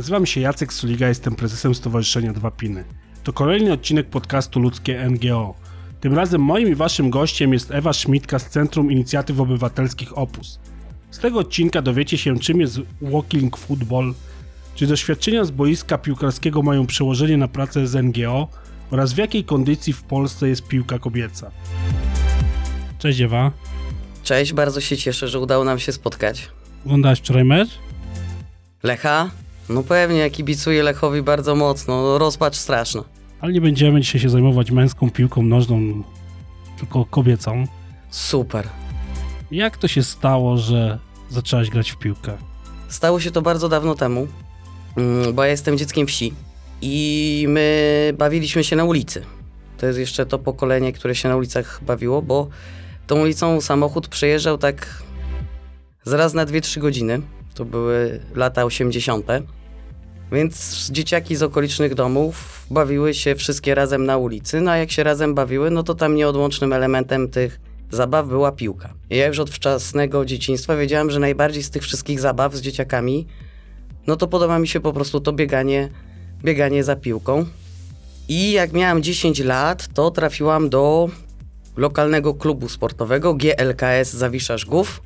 Nazywam się Jacek Suliga, jestem prezesem Stowarzyszenia Dwa Piny. To kolejny odcinek podcastu Ludzkie NGO. Tym razem moim i waszym gościem jest Ewa Szmitka z Centrum Inicjatyw Obywatelskich Opus. Z tego odcinka dowiecie się, czym jest walking football, czy doświadczenia z boiska piłkarskiego mają przełożenie na pracę z NGO oraz w jakiej kondycji w Polsce jest piłka kobieca. Cześć Ewa. Cześć, bardzo się cieszę, że udało nam się spotkać. Oglądałaś wczoraj mecz? Lecha? No pewnie, kibicuję Lechowi bardzo mocno, no, rozpacz straszna. Ale nie będziemy dzisiaj się zajmować męską piłką nożną, tylko kobiecą. Super. Jak to się stało, że zaczęłaś grać w piłkę? Stało się to bardzo dawno temu, mm, bo ja jestem dzieckiem wsi i my bawiliśmy się na ulicy. To jest jeszcze to pokolenie, które się na ulicach bawiło, bo tą ulicą samochód przejeżdżał tak zaraz na 2-3 godziny. To były lata 80. Więc dzieciaki z okolicznych domów bawiły się wszystkie razem na ulicy, no a jak się razem bawiły, no to tam nieodłącznym elementem tych zabaw była piłka. Ja już od wczesnego dzieciństwa wiedziałem, że najbardziej z tych wszystkich zabaw z dzieciakami, no to podoba mi się po prostu to bieganie, bieganie za piłką. I jak miałem 10 lat, to trafiłam do lokalnego klubu sportowego GLKS Zawisza Żgów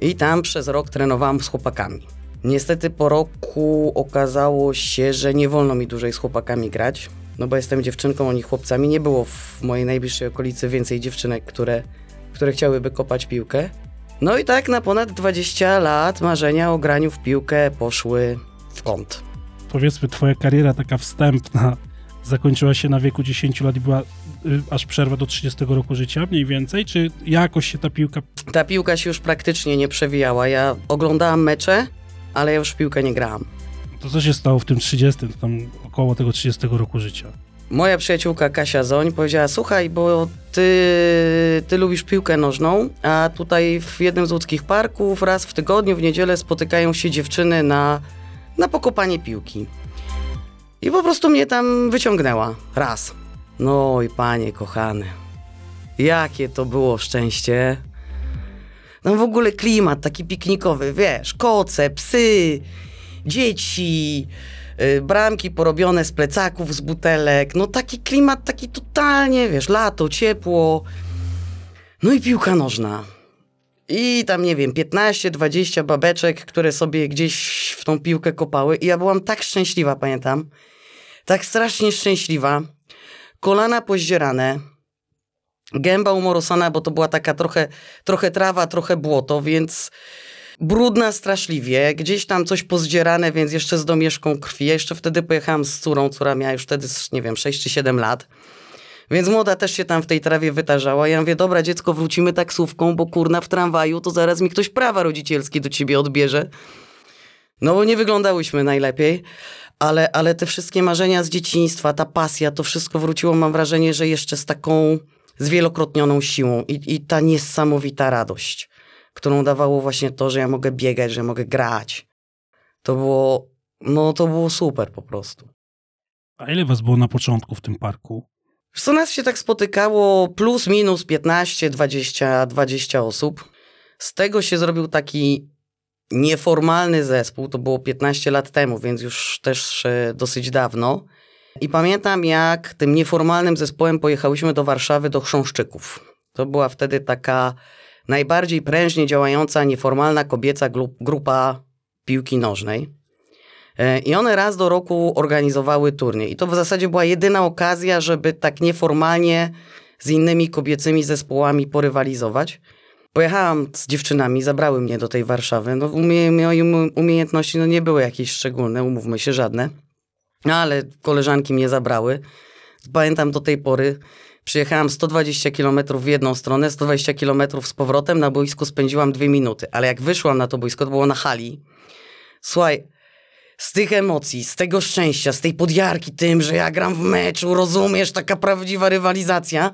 i tam przez rok trenowałam z chłopakami. Niestety po roku okazało się, że nie wolno mi dłużej z chłopakami grać, no bo jestem dziewczynką, oni chłopcami. Nie było w mojej najbliższej okolicy więcej dziewczynek, które, które chciałyby kopać piłkę. No i tak na ponad 20 lat marzenia o graniu w piłkę poszły w kąt. Powiedzmy, twoja kariera taka wstępna zakończyła się na wieku 10 lat i była y, aż przerwa do 30 roku życia mniej więcej? Czy jakoś się ta piłka... Ta piłka się już praktycznie nie przewijała. Ja oglądałam mecze, ale ja już w piłkę nie grałam. To co się stało w tym 30, to tam około tego 30 roku życia? Moja przyjaciółka Kasia Zoń powiedziała, słuchaj, bo ty, ty lubisz piłkę nożną, a tutaj w jednym z łódzkich parków raz w tygodniu, w niedzielę spotykają się dziewczyny na, na pokopanie piłki. I po prostu mnie tam wyciągnęła. Raz. No i panie kochany. Jakie to było szczęście. No w ogóle klimat taki piknikowy, wiesz, koce, psy, dzieci, y, bramki porobione z plecaków, z butelek. No taki klimat, taki totalnie, wiesz, lato, ciepło. No i piłka nożna. I tam, nie wiem, 15-20 babeczek, które sobie gdzieś w tą piłkę kopały. I ja byłam tak szczęśliwa, pamiętam. Tak strasznie szczęśliwa. Kolana pozdzierane. Gęba umorosana, bo to była taka trochę, trochę trawa, trochę błoto, więc brudna straszliwie. Gdzieś tam coś pozdzierane, więc jeszcze z domieszką krwi. Ja jeszcze wtedy pojechałam z córą, która miała już wtedy, nie wiem, 6 czy 7 lat. Więc młoda też się tam w tej trawie wytarzała. Ja mówię, dobra dziecko, wrócimy taksówką, bo kurna w tramwaju to zaraz mi ktoś prawa rodzicielskie do ciebie odbierze. No bo nie wyglądałyśmy najlepiej, ale, ale te wszystkie marzenia z dzieciństwa, ta pasja, to wszystko wróciło, mam wrażenie, że jeszcze z taką zwielokrotnioną siłą i, i ta niesamowita radość, którą dawało właśnie to, że ja mogę biegać, że mogę grać. To było, no to było super po prostu. A ile was było na początku w tym parku? Co nas się tak spotykało plus minus 15, 20, 20 osób. Z tego się zrobił taki nieformalny zespół, to było 15 lat temu, więc już też e, dosyć dawno. I pamiętam, jak tym nieformalnym zespołem pojechałyśmy do Warszawy, do Chrząszczyków. To była wtedy taka najbardziej prężnie działająca, nieformalna kobieca grupa piłki nożnej. E, I one raz do roku organizowały turniej. I to w zasadzie była jedyna okazja, żeby tak nieformalnie z innymi kobiecymi zespołami porywalizować. Pojechałam z dziewczynami, zabrały mnie do tej Warszawy. No, umie, moje umiejętności no, nie były jakieś szczególne, umówmy się, żadne. No, ale koleżanki mnie zabrały. Pamiętam do tej pory, przyjechałam 120 km w jedną stronę, 120 km z powrotem, na boisku spędziłam dwie minuty. Ale jak wyszłam na to boisko, to było na hali. Słuchaj, z tych emocji, z tego szczęścia, z tej podjarki tym, że ja gram w meczu, rozumiesz, taka prawdziwa rywalizacja,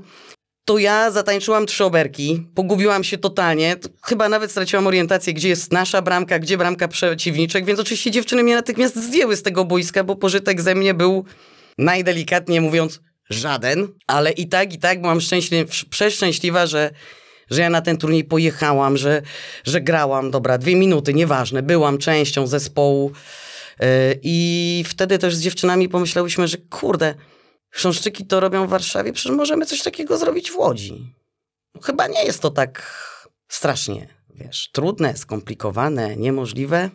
to ja zatańczyłam trzy oberki, pogubiłam się totalnie, chyba nawet straciłam orientację, gdzie jest nasza bramka, gdzie bramka przeciwniczek, więc oczywiście dziewczyny mnie natychmiast zdjęły z tego boiska, bo pożytek ze mnie był najdelikatniej mówiąc żaden, ale i tak, i tak byłam szczęśliwa, przeszczęśliwa, że że ja na ten turniej pojechałam, że, że grałam, dobra, dwie minuty, nieważne, byłam częścią zespołu, E, I wtedy też z dziewczynami pomyślałyśmy, że kurde, chrząszczyki to robią w Warszawie, przecież możemy coś takiego zrobić w Łodzi. Chyba nie jest to tak strasznie, wiesz, trudne, skomplikowane, niemożliwe.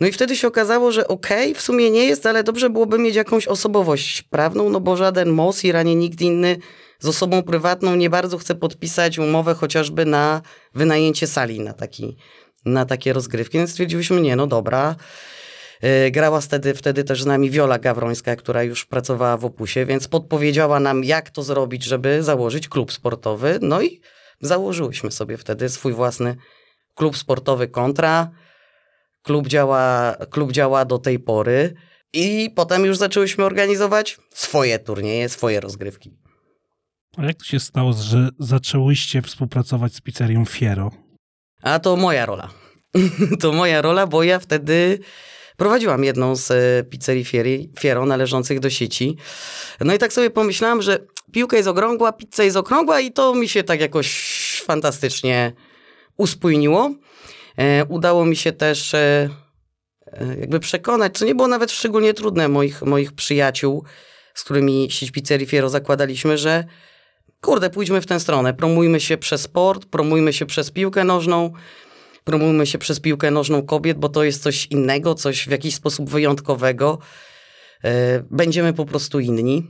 No i wtedy się okazało, że okej, okay, w sumie nie jest, ale dobrze byłoby mieć jakąś osobowość prawną, no bo żaden MOS i ranie nikt inny z osobą prywatną nie bardzo chce podpisać umowę chociażby na wynajęcie sali na, taki, na takie rozgrywki. Więc stwierdziliśmy, nie, no dobra. Yy, grała wtedy, wtedy też z nami Wiola Gawrońska, która już pracowała w Opusie, więc podpowiedziała nam, jak to zrobić, żeby założyć klub sportowy. No i założyłyśmy sobie wtedy swój własny klub sportowy kontra. Klub działa, klub działa do tej pory i potem już zaczęłyśmy organizować swoje turnieje, swoje rozgrywki. A jak to się stało, że zaczęłyście współpracować z pizzerią Fiero? A to moja rola. to moja rola, bo ja wtedy prowadziłam jedną z e, pizzerii Fieri, Fiero należących do sieci. No i tak sobie pomyślałam, że piłka jest okrągła, pizza jest okrągła i to mi się tak jakoś fantastycznie uspójniło. E, udało mi się też e, jakby przekonać, co nie było nawet szczególnie trudne moich, moich przyjaciół, z którymi sieć pizzerii Fiero zakładaliśmy, że kurde, pójdźmy w tę stronę, promujmy się przez sport, promujmy się przez piłkę nożną, promujmy się przez piłkę nożną kobiet, bo to jest coś innego, coś w jakiś sposób wyjątkowego. Będziemy po prostu inni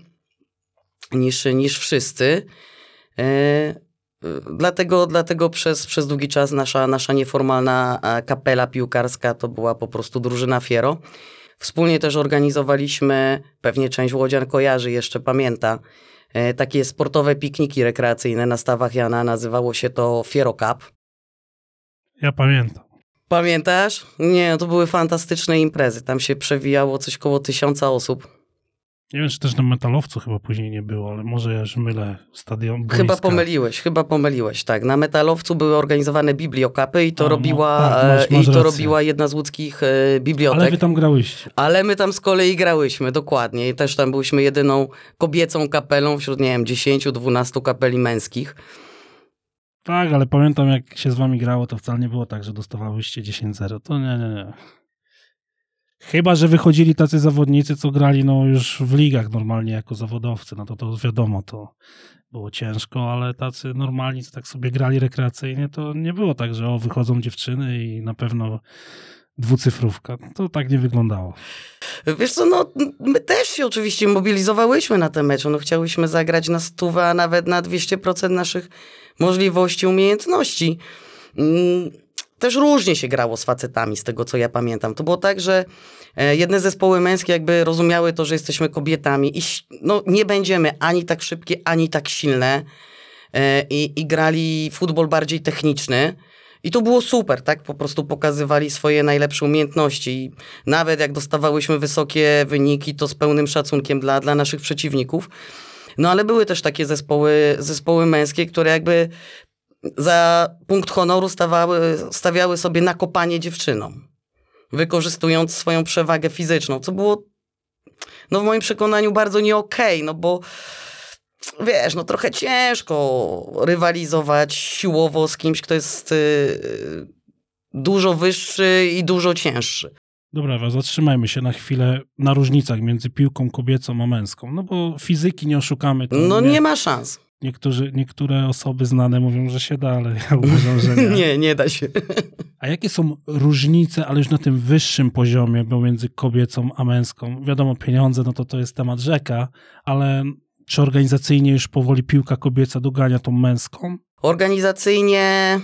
niż, niż wszyscy. Dlatego, dlatego przez, przez długi czas nasza, nasza nieformalna e, kapela piłkarska to była po prostu drużyna Fiero. Wspólnie też organizowaliśmy, pewnie część Łodzian kojarzy, jeszcze pamięta, e, takie sportowe pikniki rekreacyjne na stawach Jana. Nazywało się to Fiero Cup. Ja pamiętam. Pamiętasz? Nie, to były fantastyczne imprezy. Tam się przewijało coś koło tysiąca osób. Nie wiem, czy też na metalowcu chyba później nie było, ale może ja już mylę stadion. Boiska. Chyba pomyliłeś, chyba pomyliłeś, tak. Na metalowcu były organizowane bibliokapy i to, A, robiła, no, tak, masz, masz i to robiła jedna z łódzkich e, bibliotek. Ale wy tam grałyście. Ale my tam z kolei grałyśmy, dokładnie. I też tam byliśmy jedyną kobiecą kapelą wśród, nie wiem, 10-12 kapeli męskich. Tak, ale pamiętam jak się z wami grało, to wcale nie było tak, że dostawałyście 10-0. To nie, nie, nie. Chyba, że wychodzili tacy zawodnicy, co grali no już w ligach normalnie jako zawodowcy, no to to wiadomo, to było ciężko, ale tacy normalni, co tak sobie grali rekreacyjnie, to nie było tak, że o, wychodzą dziewczyny i na pewno dwucyfrówka. To tak nie wyglądało. Wiesz co, no my też się oczywiście mobilizowałyśmy na te mecze, no chciałyśmy zagrać na stówę, a nawet na 200% naszych możliwości, umiejętności. Mm, też różnie się grało z facetami, z tego co ja pamiętam. To było tak, że e, jedne zespoły męskie jakby rozumiały to, że jesteśmy kobietami i no, nie będziemy ani tak szybkie, ani tak silne e, i, i grali futbol bardziej techniczny. I to było super, tak? Po prostu pokazywali swoje najlepsze umiejętności. I nawet jak dostawałyśmy wysokie wyniki, to z pełnym szacunkiem dla, dla naszych przeciwników. No ale były też takie zespoły, zespoły męskie, które jakby za punkt honoru stawały, stawiały sobie nakopanie dziewczynom, wykorzystując swoją przewagę fizyczną, co było no w moim przekonaniu bardzo nie okej, okay, no bo wiesz, no trochę ciężko rywalizować siłowo z kimś, kto jest y, dużo wyższy i dużo cięższy. Dobra, zatrzymajmy się na chwilę na różnicach między piłką kobiecą a męską, no bo fizyki nie oszukamy. no nie, nie ma szans. Niektórzy, niektóre osoby znane mówią, że się da, ale ja uważam, że nie. nie, nie da się. A jakie są różnice, ale już na tym wyższym poziomie pomiędzy kobiecą a męską? Wiadomo, pieniądze, no to to jest temat rzeka, ale czy organizacyjnie już powoli piłka kobieca dogania tą męską? Organizacyjnie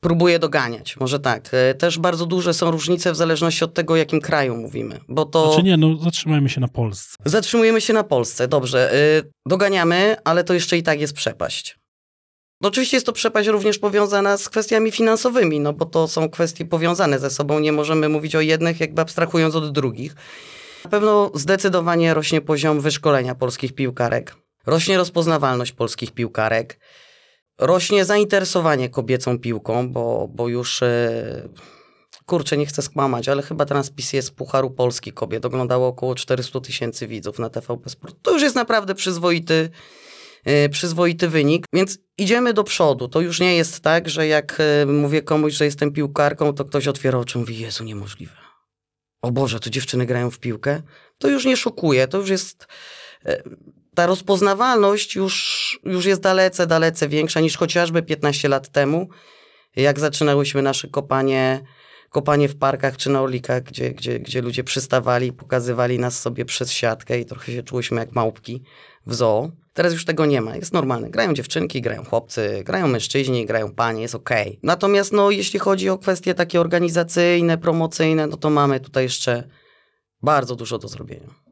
próbuje doganiać, może tak. E, też bardzo duże są różnice w zależności od tego, o jakim kraju mówimy, bo to... Znaczy nie, no zatrzymajmy się na Polsce. Zatrzymujemy się na Polsce, dobrze. E, doganiamy, ale to jeszcze i tak jest przepaść. Oczywiście jest to przepaść również powiązana z kwestiami finansowymi, no bo to są kwestie powiązane ze sobą, nie możemy mówić o jednych jakby abstrahując od drugich. Na pewno zdecydowanie rośnie poziom wyszkolenia polskich piłkarek. Rośnie rozpoznawalność polskich piłkarek rośnie zainteresowanie kobiecą piłką, bo, bo już e, kurczę, nie chcę skłamać, ale chyba transmisję z Pucharu Polski kobiet oglądało około 400 tysięcy widzów na TVP Sport. To już jest naprawdę przyzwoity, e, przyzwoity wynik, więc idziemy do przodu. To już nie jest tak, że jak e, mówię komuś, że jestem piłkarką, to ktoś otwiera oczy i mówi, Jezu, niemożliwe. o Boże, to dziewczyny grają w piłkę, to już nie szokuje, to już jest... Ta rozpoznawalność już, już jest dalece, dalece większa niż chociażby 15 lat temu, jak zaczynałyśmy nasze kopanie, kopanie w parkach czy na olikach, gdzie, gdzie, gdzie ludzie przystawali, pokazywali nas sobie przez siatkę i trochę się czułyśmy jak małpki w zoo. Teraz już tego nie ma, jest normalne. Grają dziewczynki, grają chłopcy, grają mężczyźni, grają panie, jest okej. Natomiast no, jeśli chodzi o kwestie takie organizacyjne, promocyjne, no to mamy tutaj jeszcze bardzo dużo do zrobienia.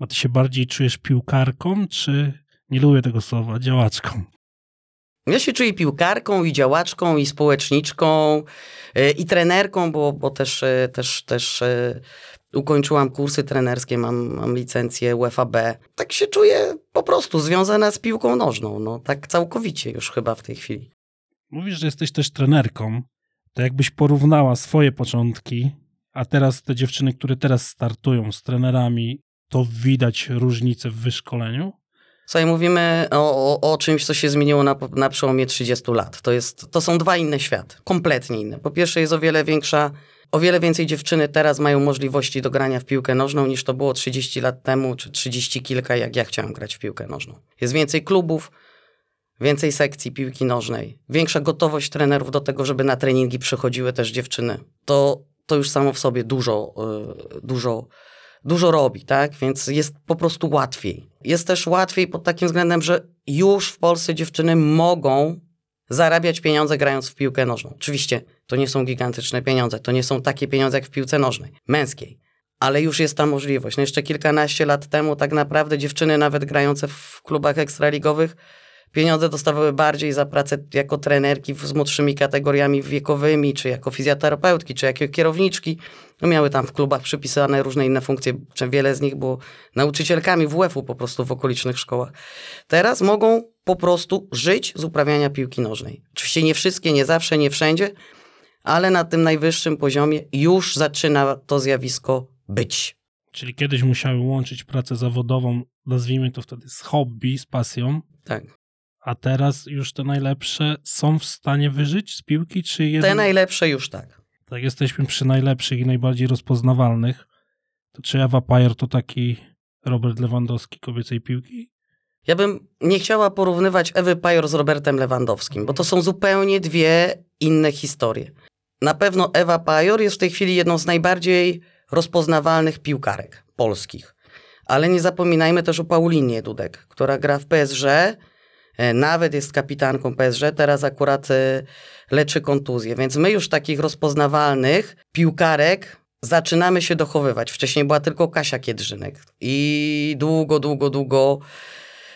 A ty się bardziej czujesz piłkarką, czy nie lubię tego słowa, działaczką? Ja się czuję piłkarką i działaczką i społeczniczką y, i trenerką, bo, bo też, y, też, też y, ukończyłam kursy trenerskie, mam, mam licencję UFAB. Tak się czuję po prostu związana z piłką nożną, no tak całkowicie już chyba w tej chwili. Mówisz, że jesteś też trenerką. To jakbyś porównała swoje początki, a teraz te dziewczyny, które teraz startują z trenerami, to widać różnicę w wyszkoleniu? Słuchaj, mówimy o, o, o czymś, co się zmieniło na, na przełomie 30 lat. To, jest, to są dwa inne światy, kompletnie inne. Po pierwsze jest o wiele większa, o wiele więcej dziewczyny teraz mają możliwości do grania w piłkę nożną niż to było 30 lat temu, czy 30 kilka, jak ja chciałem grać w piłkę nożną. Jest więcej klubów, więcej sekcji piłki nożnej, większa gotowość trenerów do tego, żeby na treningi przychodziły też dziewczyny. To, to już samo w sobie dużo, yy, dużo, dużo robi, tak? Więc jest po prostu łatwiej. Jest też łatwiej pod takim względem, że już w Polsce dziewczyny mogą zarabiać pieniądze grając w piłkę nożną. Oczywiście to nie są gigantyczne pieniądze, to nie są takie pieniądze jak w piłce nożnej, męskiej. Ale już jest ta możliwość. No jeszcze kilkanaście lat temu tak naprawdę dziewczyny nawet grające w klubach ekstraligowych pieniądze dostawały bardziej za pracę jako trenerki z młodszymi kategoriami wiekowymi, czy jako fizjoterapeutki, czy jako kierowniczki. No miały tam w klubach przypisane różne inne funkcje, czy wiele z nich było nauczycielkami WF-u po prostu w okolicznych szkołach. Teraz mogą po prostu żyć z uprawiania piłki nożnej. Oczywiście nie wszystkie, nie zawsze, nie wszędzie, ale na tym najwyższym poziomie już zaczyna to zjawisko być. Czyli kiedyś musiały łączyć pracę zawodową, nazwijmy to wtedy z hobby, z pasją, Tak. A teraz już te najlepsze są w stanie wyżyć z piłki, czy jednak... Te najlepsze już tak. Tak, jesteśmy przy najlepszych i najbardziej rozpoznawalnych. To czy Ewa Pajer to taki Robert Lewandowski kobiecej piłki? Ja bym nie chciała porównywać Ewy Pajor z Robertem Lewandowskim, bo to są zupełnie dwie inne historie. Na pewno Ewa Pajor jest w tej chwili jedną z najbardziej rozpoznawalnych piłkarek polskich. Ale nie zapominajmy też o Paulinie Dudek, która gra w PSG, nawet jest kapitanką PSG, teraz akurat e, leczy kontuzję. Więc my już takich rozpoznawalnych piłkarek zaczynamy się dochowywać. Wcześniej była tylko Kasia Kiedrzynek i długo, długo, długo,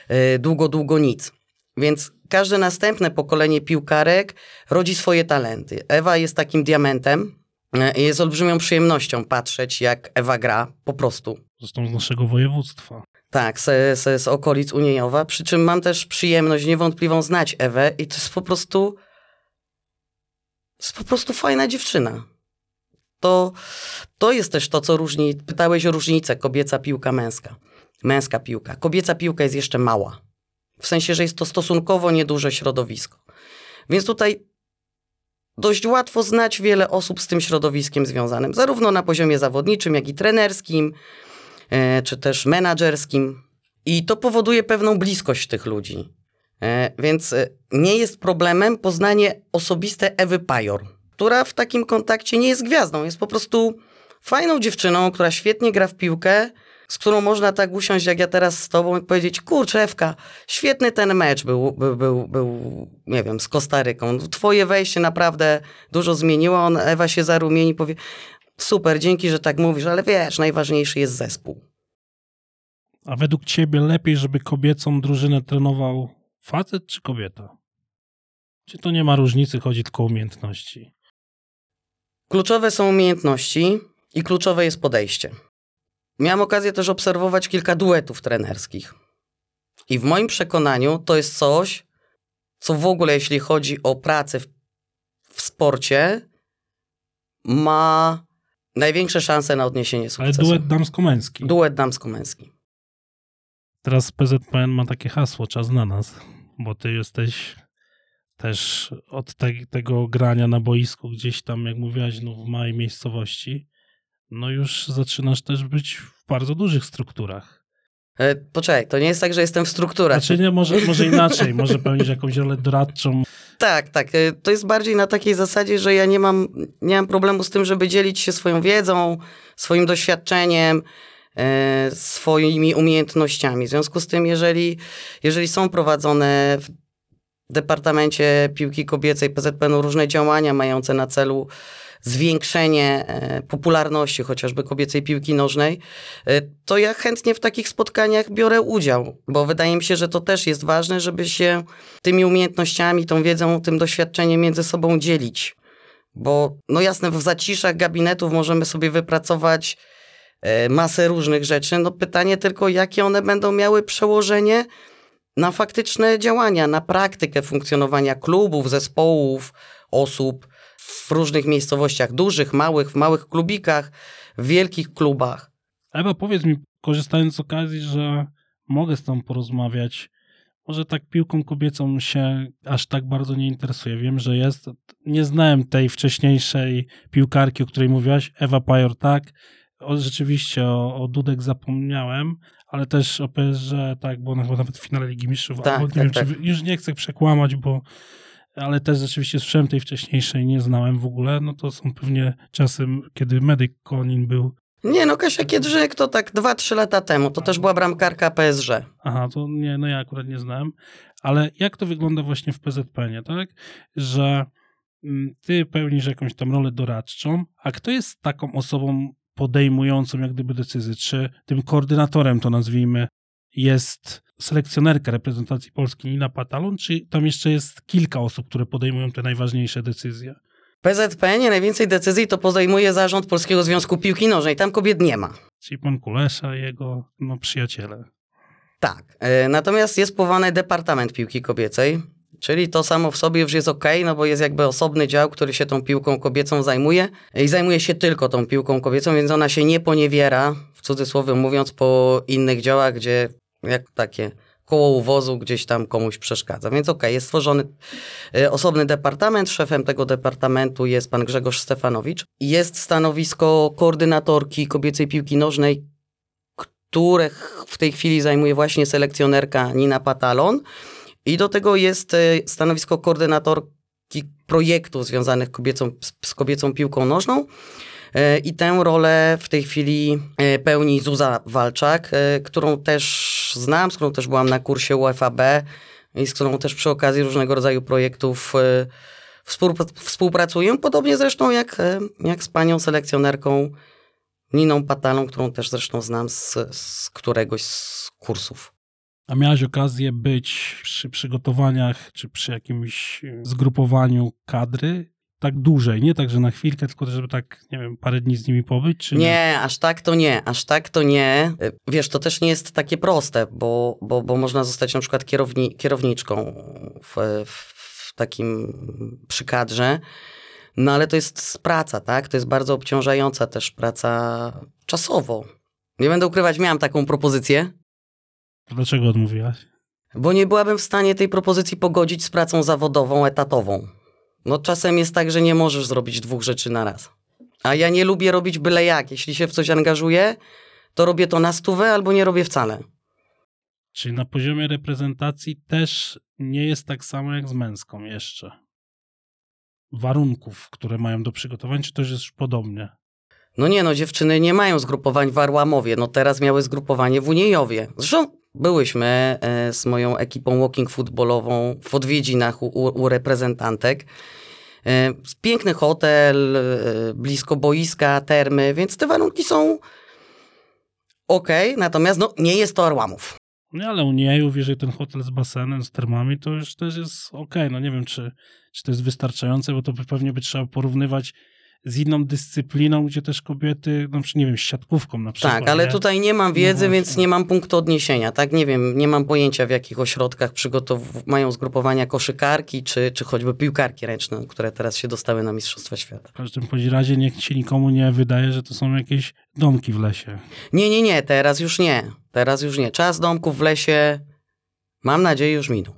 e, długo, długo nic. Więc każde następne pokolenie piłkarek rodzi swoje talenty. Ewa jest takim diamentem e, jest olbrzymią przyjemnością patrzeć, jak Ewa gra po prostu. Zresztą z naszego województwa. Tak, z, z, z okolic Uniejowa, przy czym mam też przyjemność niewątpliwą znać Ewę i to jest po prostu jest po prostu fajna dziewczyna. To, to jest też to, co różni, pytałeś o różnicę kobieca piłka, męska. Męska piłka. Kobieca piłka jest jeszcze mała. W sensie, że jest to stosunkowo nieduże środowisko. Więc tutaj dość łatwo znać wiele osób z tym środowiskiem związanym, zarówno na poziomie zawodniczym, jak i trenerskim, czy też menadżerskim. I to powoduje pewną bliskość tych ludzi. E, Więc e, nie jest problemem poznanie osobiste Ewy Pajor, która w takim kontakcie nie jest gwiazdą, jest po prostu fajną dziewczyną, która świetnie gra w piłkę, z którą można tak usiąść jak ja teraz z tobą i powiedzieć, kurczę Ewka, świetny ten mecz był, był, był, był nie wiem, z Kostaryką. Twoje wejście naprawdę dużo zmieniło. On, Ewa się zarumieni powie, super, dzięki, że tak mówisz, ale wiesz, najważniejszy jest zespół. A według ciebie lepiej, żeby kobiecą drużynę trenował facet czy kobieta? Czy to nie ma różnicy, chodzi tylko o umiejętności? Kluczowe są umiejętności i kluczowe jest podejście. Miałem okazję też obserwować kilka duetów trenerskich. I w moim przekonaniu to jest coś, co w ogóle, jeśli chodzi o pracę w, w sporcie, ma największe szanse na odniesienie Ale sukcesu. duet damsko-męski. Duet damsko-męski. Teraz PZPN ma takie hasło, czas na nas, bo ty jesteś też od te, tego grania na boisku gdzieś tam, jak mówiłaś, no w małej miejscowości. no już zaczynasz też być w bardzo dużych strukturach. E, Poczekaj, to nie jest tak, że jestem w strukturach. Znaczy nie, może, może inaczej, może pełnisz jakąś rolę doradczą. Tak, tak. e, To jest bardziej na takiej zasadzie, że ja nie mam, nie mam problemu z tym, żeby dzielić się swoją wiedzą, swoim doświadczeniem, e, swoimi umiejętnościami. W związku z tym, jeżeli, jeżeli są prowadzone w Departamencie Piłki Kobiecej PZPN różne działania mające na celu zwiększenie e, popularności chociażby kobiecej piłki nożnej, e, to ja chętnie w takich spotkaniach biorę udział, bo wydaje mi się, że to też jest ważne, żeby się tymi umiejętnościami, tą wiedzą, tym doświadczeniem między sobą dzielić. Bo, no jasne, w zaciszach gabinetów możemy sobie wypracować e, masę różnych rzeczy. No pytanie tylko, jakie one będą miały przełożenie na faktyczne działania, na praktykę funkcjonowania klubów, zespołów, osób w różnych miejscowościach, dużych, małych, w małych klubikach, w wielkich klubach. Ewa, powiedz mi, korzystając z okazji, że mogę z tobą porozmawiać, może tak piłką kobiecą się aż tak bardzo nie interesuję. Wiem, że jest. Nie znałem tej wcześniejszej piłkarki, o której mówiłaś. Ewa Pajor, tak. O, rzeczywiście o, o Dudek zapomniałem, ale też o PSG, tak, bo ona chyba nawet w finale Ligi Mistrzów. Tak, albo, tak, wiem, tak. czy, już nie chcę przekłamać, bo ale też rzeczywiście słyszałem tej wcześniejszej, nie znałem w ogóle. No to są pewnie czasy, kiedy medyk Konin był. Nie, no Kasia Kiedrzyk to tak 2-3 lata temu, to też była bramkarka PSG. Aha, to nie, no ja akurat nie znałem. Ale jak to wygląda właśnie w PZPN, tak? Że mm, ty pełnisz jakąś tam rolę doradczą, a kto jest taką osobą podejmującą jak gdyby decyzję? Czy tym koordynatorem to nazwijmy jest selekcjonerka reprezentacji Polski Nina Patalon, czy tam jeszcze jest kilka osób, które podejmują te najważniejsze decyzje? PZPN najwięcej decyzji to podejmuje zarząd Polskiego Związku Piłki Nożnej, tam kobiet nie ma. Czyli pan Kulesza jego no, przyjaciele. Tak. E, Natomiast jest powołany Departament Piłki Kobiecej, czyli to samo w sobie już jest ok, no bo jest jakby osobny dział, który się tą piłką kobiecą zajmuje i zajmuje się tylko tą piłką kobiecą, więc ona się nie poniewiera, w cudzysłowie mówiąc, po innych działach, gdzie jak takie koło uwozu gdzieś tam komuś przeszkadza. Więc okej, jest stworzony e, osobny departament. Szefem tego departamentu jest pan Grzegorz Stefanowicz. Jest stanowisko koordynatorki kobiecej piłki nożnej, które w tej chwili zajmuje właśnie selekcjonerka Nina Patalon. I do tego jest e, stanowisko koordynatorki projektów związanych kobiecą, z kobiecą piłką nożną. E, I tę rolę w tej chwili e, pełni Zuza Walczak, e, którą też znam, z którą też byłam na kursie UFAB i z którą też przy okazji różnego rodzaju projektów współpra- współpracuję. Podobnie zresztą jak, jak z panią selekcjonerką Niną Patalą, którą też zresztą znam z, z któregoś z kursów. A miałaś okazję być przy przygotowaniach, czy przy jakimś zgrupowaniu kadry tak dłużej, nie tak, że na chwilkę, tylko żeby tak, nie wiem, parę dni z nimi pobyć, czy nie? Nie, aż tak to nie, aż tak to nie. Y, Wiesz, to też nie jest takie proste, bo, bo, bo można zostać na przykład kierowni, kierowniczką w, w, takim przy kadrze, no ale to jest praca, tak? To jest bardzo obciążająca też praca czasowo. Nie będę ukrywać, miałam taką propozycję, Dlaczego odmówiłaś? bo nie byłabym w stanie tej propozycji pogodzić z pracą zawodową, etatową. No czasem jest tak, że nie możesz zrobić dwóch rzeczy na raz. A ja nie lubię robić byle jak. Jeśli się w coś angażuję, to robię to na stówę albo nie robię wcale. Czyli na poziomie reprezentacji też nie jest tak samo jak z męską jeszcze. Warunków, które mają do przygotowania, czy też jest już podobnie? No nie no, dziewczyny nie mają zgrupowań w Arłamowie. No teraz miały zgrupowanie w Uniejowie. Zresztą byłyśmy e, z moją ekipą walking footballową w odwiedzinach u, u, reprezentantek. E, piękny hotel, e, blisko boiska, termy, więc te warunki są ok, natomiast no, nie jest to Arłamów. Nie, ale u niej, jeżeli ten hotel z basenem, z termami, to już też jest okej. No nie wiem, czy, czy to jest wystarczające, bo to pewnie by trzeba porównywać z inną dyscypliną, gdzie też kobiety, no nie wiem, z siatkówką na przykład. Tak, ale nie? tutaj nie mam wiedzy, No więc nie mam punktu odniesienia, tak? Nie wiem, nie mam pojęcia w jakich ośrodkach przygotow- mają zgrupowania koszykarki, czy, czy choćby piłkarki ręczne, które teraz się dostały na Mistrzostwa Świata. W każdym razie niech się nikomu nie wydaje, że to są jakieś domki w lesie. Nie, nie, nie, teraz już nie. Teraz już nie. Czas domków w lesie, mam nadzieję, już minął.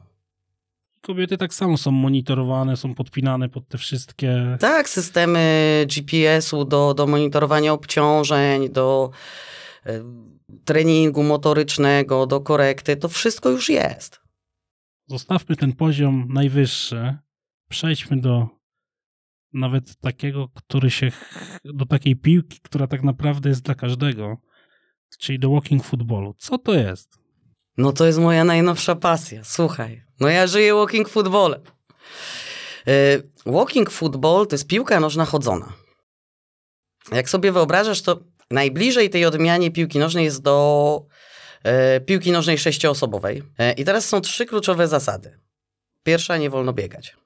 Kobiety tak samo są monitorowane, są podpinane pod te wszystkie. Tak, systemy GPS-u do, do monitorowania obciążeń, do e, treningu motorycznego, do korekty, to wszystko już jest. Zostawmy ten poziom najwyższy. Przejdźmy do nawet takiego, który się. do takiej piłki, która tak naprawdę jest dla każdego, czyli do walking footballu. Co to jest? No to jest moja najnowsza pasja. Słuchaj, no ja żyję walking footballem. Walking football to jest piłka nożna chodzona. Jak sobie wyobrażasz, to najbliżej tej odmianie piłki nożnej jest do e, piłki nożnej sześcioosobowej. E, I teraz są trzy kluczowe zasady. Pierwsza, nie wolno biegać.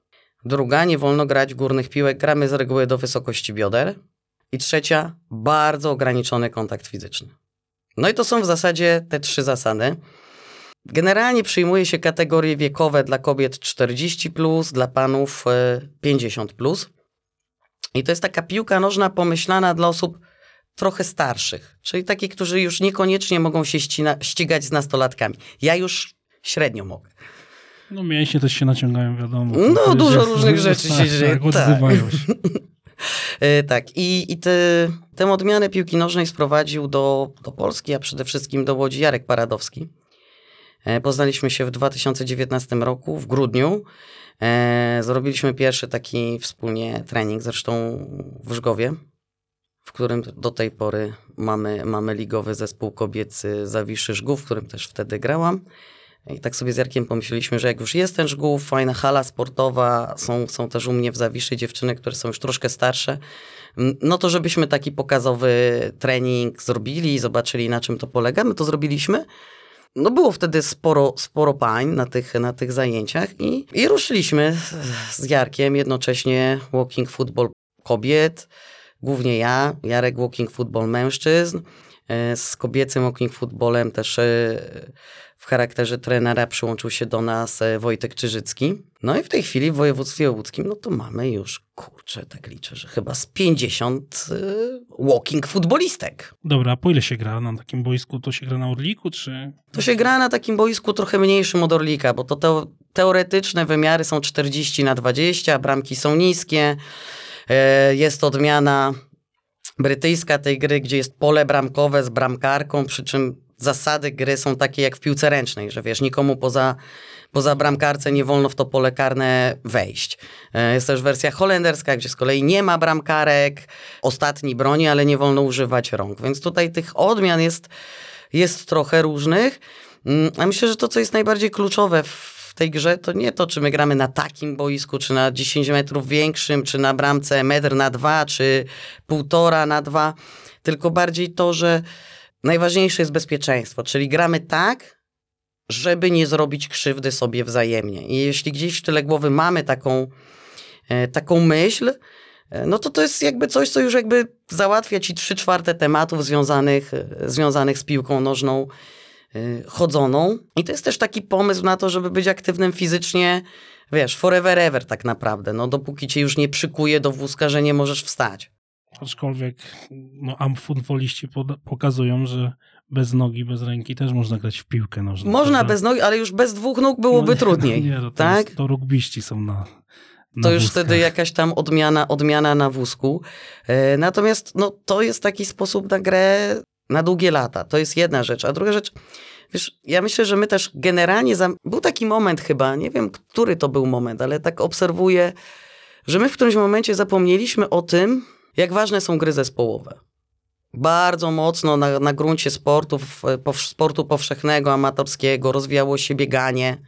Druga, nie wolno grać górnych piłek, gramy z reguły do wysokości bioder. I trzecia, bardzo ograniczony kontakt fizyczny. No i to są w zasadzie te trzy zasady. Generalnie przyjmuje się kategorie wiekowe dla kobiet 40, plus, dla panów 50. Plus. I to jest taka piłka nożna pomyślana dla osób trochę starszych, czyli takich, którzy już niekoniecznie mogą się ścina, ścigać z nastolatkami. Ja już średnio mogę. No mięśnie też się naciągają, wiadomo. No dużo jest, różnych rzeczy się dzieje. Tak, odzywają się. tak, i, i te, tę odmianę piłki nożnej sprowadził do, do Polski, a przede wszystkim do Łodzi Jarek Paradowski. E, poznaliśmy się w 2019 roku, w grudniu. E, zrobiliśmy pierwszy taki wspólnie trening, zresztą w Żgowie, w którym do tej pory mamy, mamy ligowy zespół kobiecy Zawiszy Żgów, w którym też wtedy grałam. I tak sobie z Jarkiem pomyśleliśmy, że jak już jest ten Żgów, fajna hala sportowa, są, są też u mnie w Zawiszy dziewczyny, które są już troszkę starsze, no to żebyśmy taki pokazowy trening zrobili, zobaczyli na czym to polega. My to zrobiliśmy. No było wtedy sporo, sporo pań na tych, na tych zajęciach i, i ruszyliśmy z Jarkiem jednocześnie walking football kobiet, głównie ja, Jarek walking football mężczyzn, e, z kobiecym walking footballem też e, w charakterze trenera przyłączył się do nas e, Wojtek Czyżycki. No i w tej chwili w województwie łódzkim, no to mamy już, kurczę, tak liczę, że chyba z 50 y, walking futbolistek. Dobra, a po ile się gra na takim boisku? To się gra na Orliku, czy... To się gra na takim boisku trochę mniejszym od Orlika, bo to te, teoretyczne wymiary są 40 na 20, bramki są niskie, y, jest odmiana brytyjska tej gry, gdzie jest pole bramkowe z bramkarką, przy czym zasady gry są takie jak w piłce ręcznej, że wiesz, nikomu poza, poza bramkarce nie wolno w to pole karne wejść. E, jest też wersja holenderska, gdzie z kolei nie ma bramkarek, ostatni broni, ale nie wolno używać rąk. Więc tutaj tych odmian jest, jest trochę różnych. Mm, a myślę, że to, co jest najbardziej kluczowe w tej grze, to nie to, czy my gramy na takim boisku, czy na 10 metrów większym, czy na bramce metr na dwa, czy półtora na dwa, tylko bardziej to, że Najważniejsze jest bezpieczeństwo, czyli gramy tak, żeby nie zrobić krzywdy sobie wzajemnie. I jeśli gdzieś w tyle głowy mamy taką, e, taką myśl, e, no to to jest jakby coś, co już jakby załatwia ci trzy czwarte tematów związanych, e, związanych z piłką nożną chodzoną. I to jest też taki pomysł na to, żeby być aktywnym fizycznie, wiesz, forever ever tak naprawdę, no dopóki cię już nie przykuje do wózka, że nie możesz wstać. Aczkolwiek no, amfutboliści pokazują, że bez nogi, bez ręki też można grać w piłkę nożną. Można bez nogi, ale już bez dwóch nóg byłoby no, trudniej. Nie, to, tak? To rugbiści są na, to już wózkach. wtedy jakaś tam odmiana, odmiana na wózku. E, natomiast no, to jest taki sposób na grę na długie lata. To jest jedna rzecz. A druga rzecz, wiesz, ja myślę, że my też generalnie, za... był taki moment chyba, nie wiem, który to był moment, ale tak obserwuję, że my w którymś momencie zapomnieliśmy o tym, jak ważne są gry zespołowe? Bardzo mocno na, na gruncie sportów, sportu powszechnego, amatorskiego rozwijało się bieganie,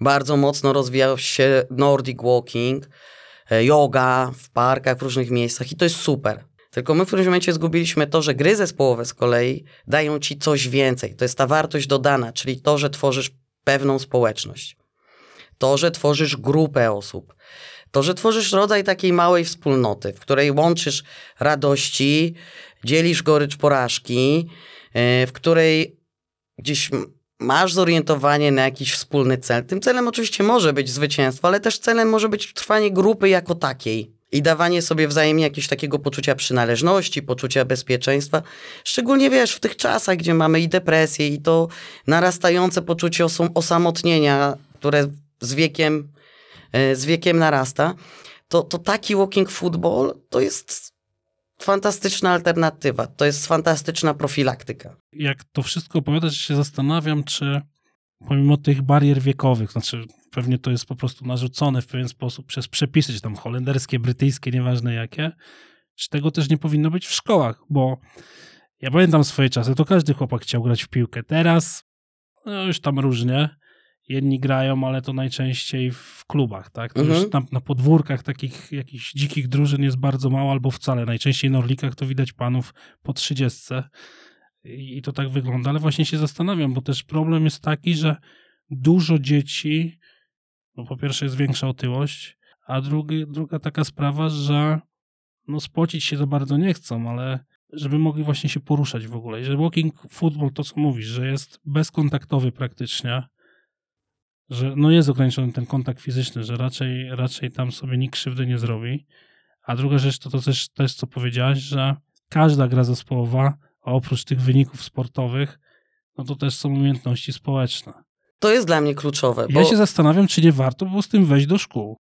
bardzo mocno rozwijał się Nordic Walking, e, yoga w parkach, w różnych miejscach i to jest super. Tylko my w którymś momencie zgubiliśmy to, że gry zespołowe z kolei dają ci coś więcej. To jest ta wartość dodana, czyli to, że tworzysz pewną społeczność. To, że tworzysz grupę osób to, że tworzysz rodzaj takiej małej wspólnoty, w której łączysz radości, dzielisz gorycz porażki, e, w której gdzieś masz zorientowanie na jakiś wspólny cel. Tym celem oczywiście może być zwycięstwo, ale też celem może być trwanie grupy jako takiej i dawanie sobie wzajemnie jakiegoś takiego poczucia przynależności, poczucia bezpieczeństwa. Szczególnie wiesz, w tych czasach, gdzie mamy i depresję, i to narastające poczucie osamotnienia, które z wiekiem, z wiekiem narasta, to, to taki walking football to jest fantastyczna alternatywa, to jest fantastyczna profilaktyka. Jak to wszystko opowiadasz, się zastanawiam, czy pomimo tych barier wiekowych, znaczy pewnie to jest po prostu narzucone w pewien sposób przez przepisy, czy tam holenderskie, brytyjskie, nieważne jakie, czy tego też nie powinno być w szkołach, bo ja pamiętam swoje czasy, to każdy chłopak chciał grać w piłkę. Teraz no już tam różnie. Jedni grają, ale to najczęściej w klubach, tak? To Mhm. już tam na podwórkach takich jakichś dzikich drużyn jest bardzo mało albo wcale. Najczęściej na orlikach to widać panów po trzydziestce i to tak wygląda, ale właśnie się zastanawiam, bo też problem jest taki, że dużo dzieci, no po pierwsze jest większa otyłość, a drugi, druga taka sprawa, że no spocić się za bardzo nie chcą, ale żeby mogli właśnie się poruszać w ogóle. I że walking football, to co mówisz, że jest bezkontaktowy praktycznie, że no jest ograniczony ten kontakt fizyczny, że raczej, raczej tam sobie nikt krzywdy nie zrobi. A druga rzecz to, to też, też co powiedziałaś, że każda gra zespołowa, oprócz tych wyników sportowych, no to też są umiejętności społeczne. To jest dla mnie kluczowe, bo Ja się zastanawiam, czy nie warto było z tym wejść do szkół.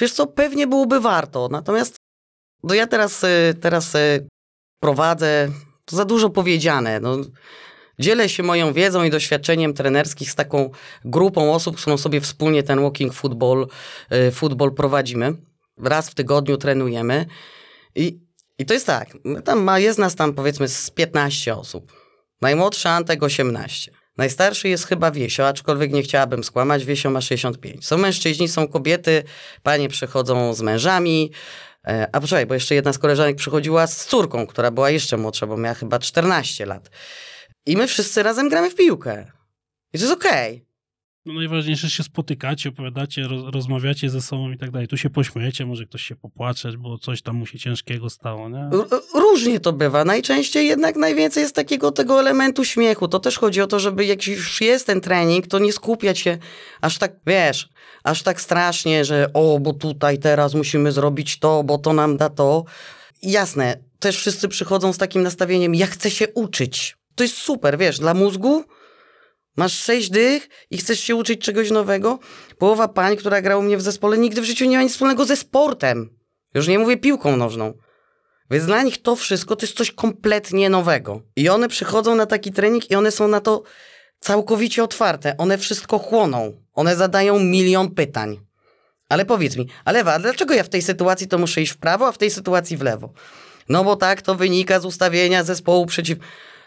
wiesz co, pewnie byłoby warto, natomiast no ja teraz, y, teraz y, prowadzę, to za dużo powiedziane, no, dzielę się moją wiedzą i doświadczeniem trenerskim z taką grupą osób, z którą sobie wspólnie ten walking football, y, football prowadzimy. Raz w tygodniu trenujemy i, i to jest tak, my tam ma, jest nas tam powiedzmy z 15 osób. Najmłodszy Antek 18. Najstarszy jest chyba Wiesio, aczkolwiek nie chciałabym skłamać, Wiesio ma 65. Są mężczyźni, są kobiety, panie przychodzą z mężami, e, a poczekaj, bo jeszcze jedna z koleżanek przychodziła z córką, która była jeszcze młodsza, bo miała chyba 14 lat. I my wszyscy razem gramy w piłkę. I to jest okej. No najważniejsze, że się spotykacie, opowiadacie, roz, rozmawiacie ze sobą i tak dalej. Tu się pośmiejecie, może ktoś się popłacze, bo coś tam mu się ciężkiego stało, nie? Różnie to bywa. Najczęściej jednak najwięcej jest takiego tego elementu śmiechu. To też chodzi o to, żeby jak już jest ten trening, to nie skupiać się aż tak, wiesz, aż tak strasznie, że o, bo tutaj teraz musimy zrobić to, bo to nam da to. Jasne, też wszyscy przychodzą z takim nastawieniem, ja chcę się uczyć. To jest super, wiesz, dla mózgu masz sześć dych i chcesz się uczyć czegoś nowego. Połowa pań, która grała u mnie w zespole, nigdy w życiu nie ma nic wspólnego ze sportem. Już nie mówię piłką nożną. Więc dla nich to wszystko to jest coś kompletnie nowego. I one przychodzą na taki trening i one są na to całkowicie otwarte. One wszystko chłoną. One zadają milion pytań. Ale powiedz mi, ale Ewa, a dlaczego ja w tej sytuacji to muszę iść w prawo, a w tej sytuacji w lewo? No bo tak to wynika z ustawienia zespołu przeciw...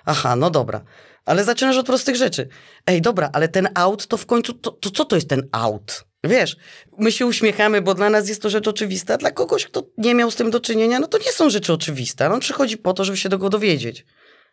Aha, no dobra. Ale zaczynasz od prostych rzeczy. Ej, dobra, ale ten out to w końcu, to, to co to jest ten out? Wiesz, my się uśmiechamy, bo dla nas jest to rzecz oczywista, dla kogoś, kto nie miał z tym do czynienia, no to nie są rzeczy oczywiste. On przychodzi po to, żeby się tego dowiedzieć.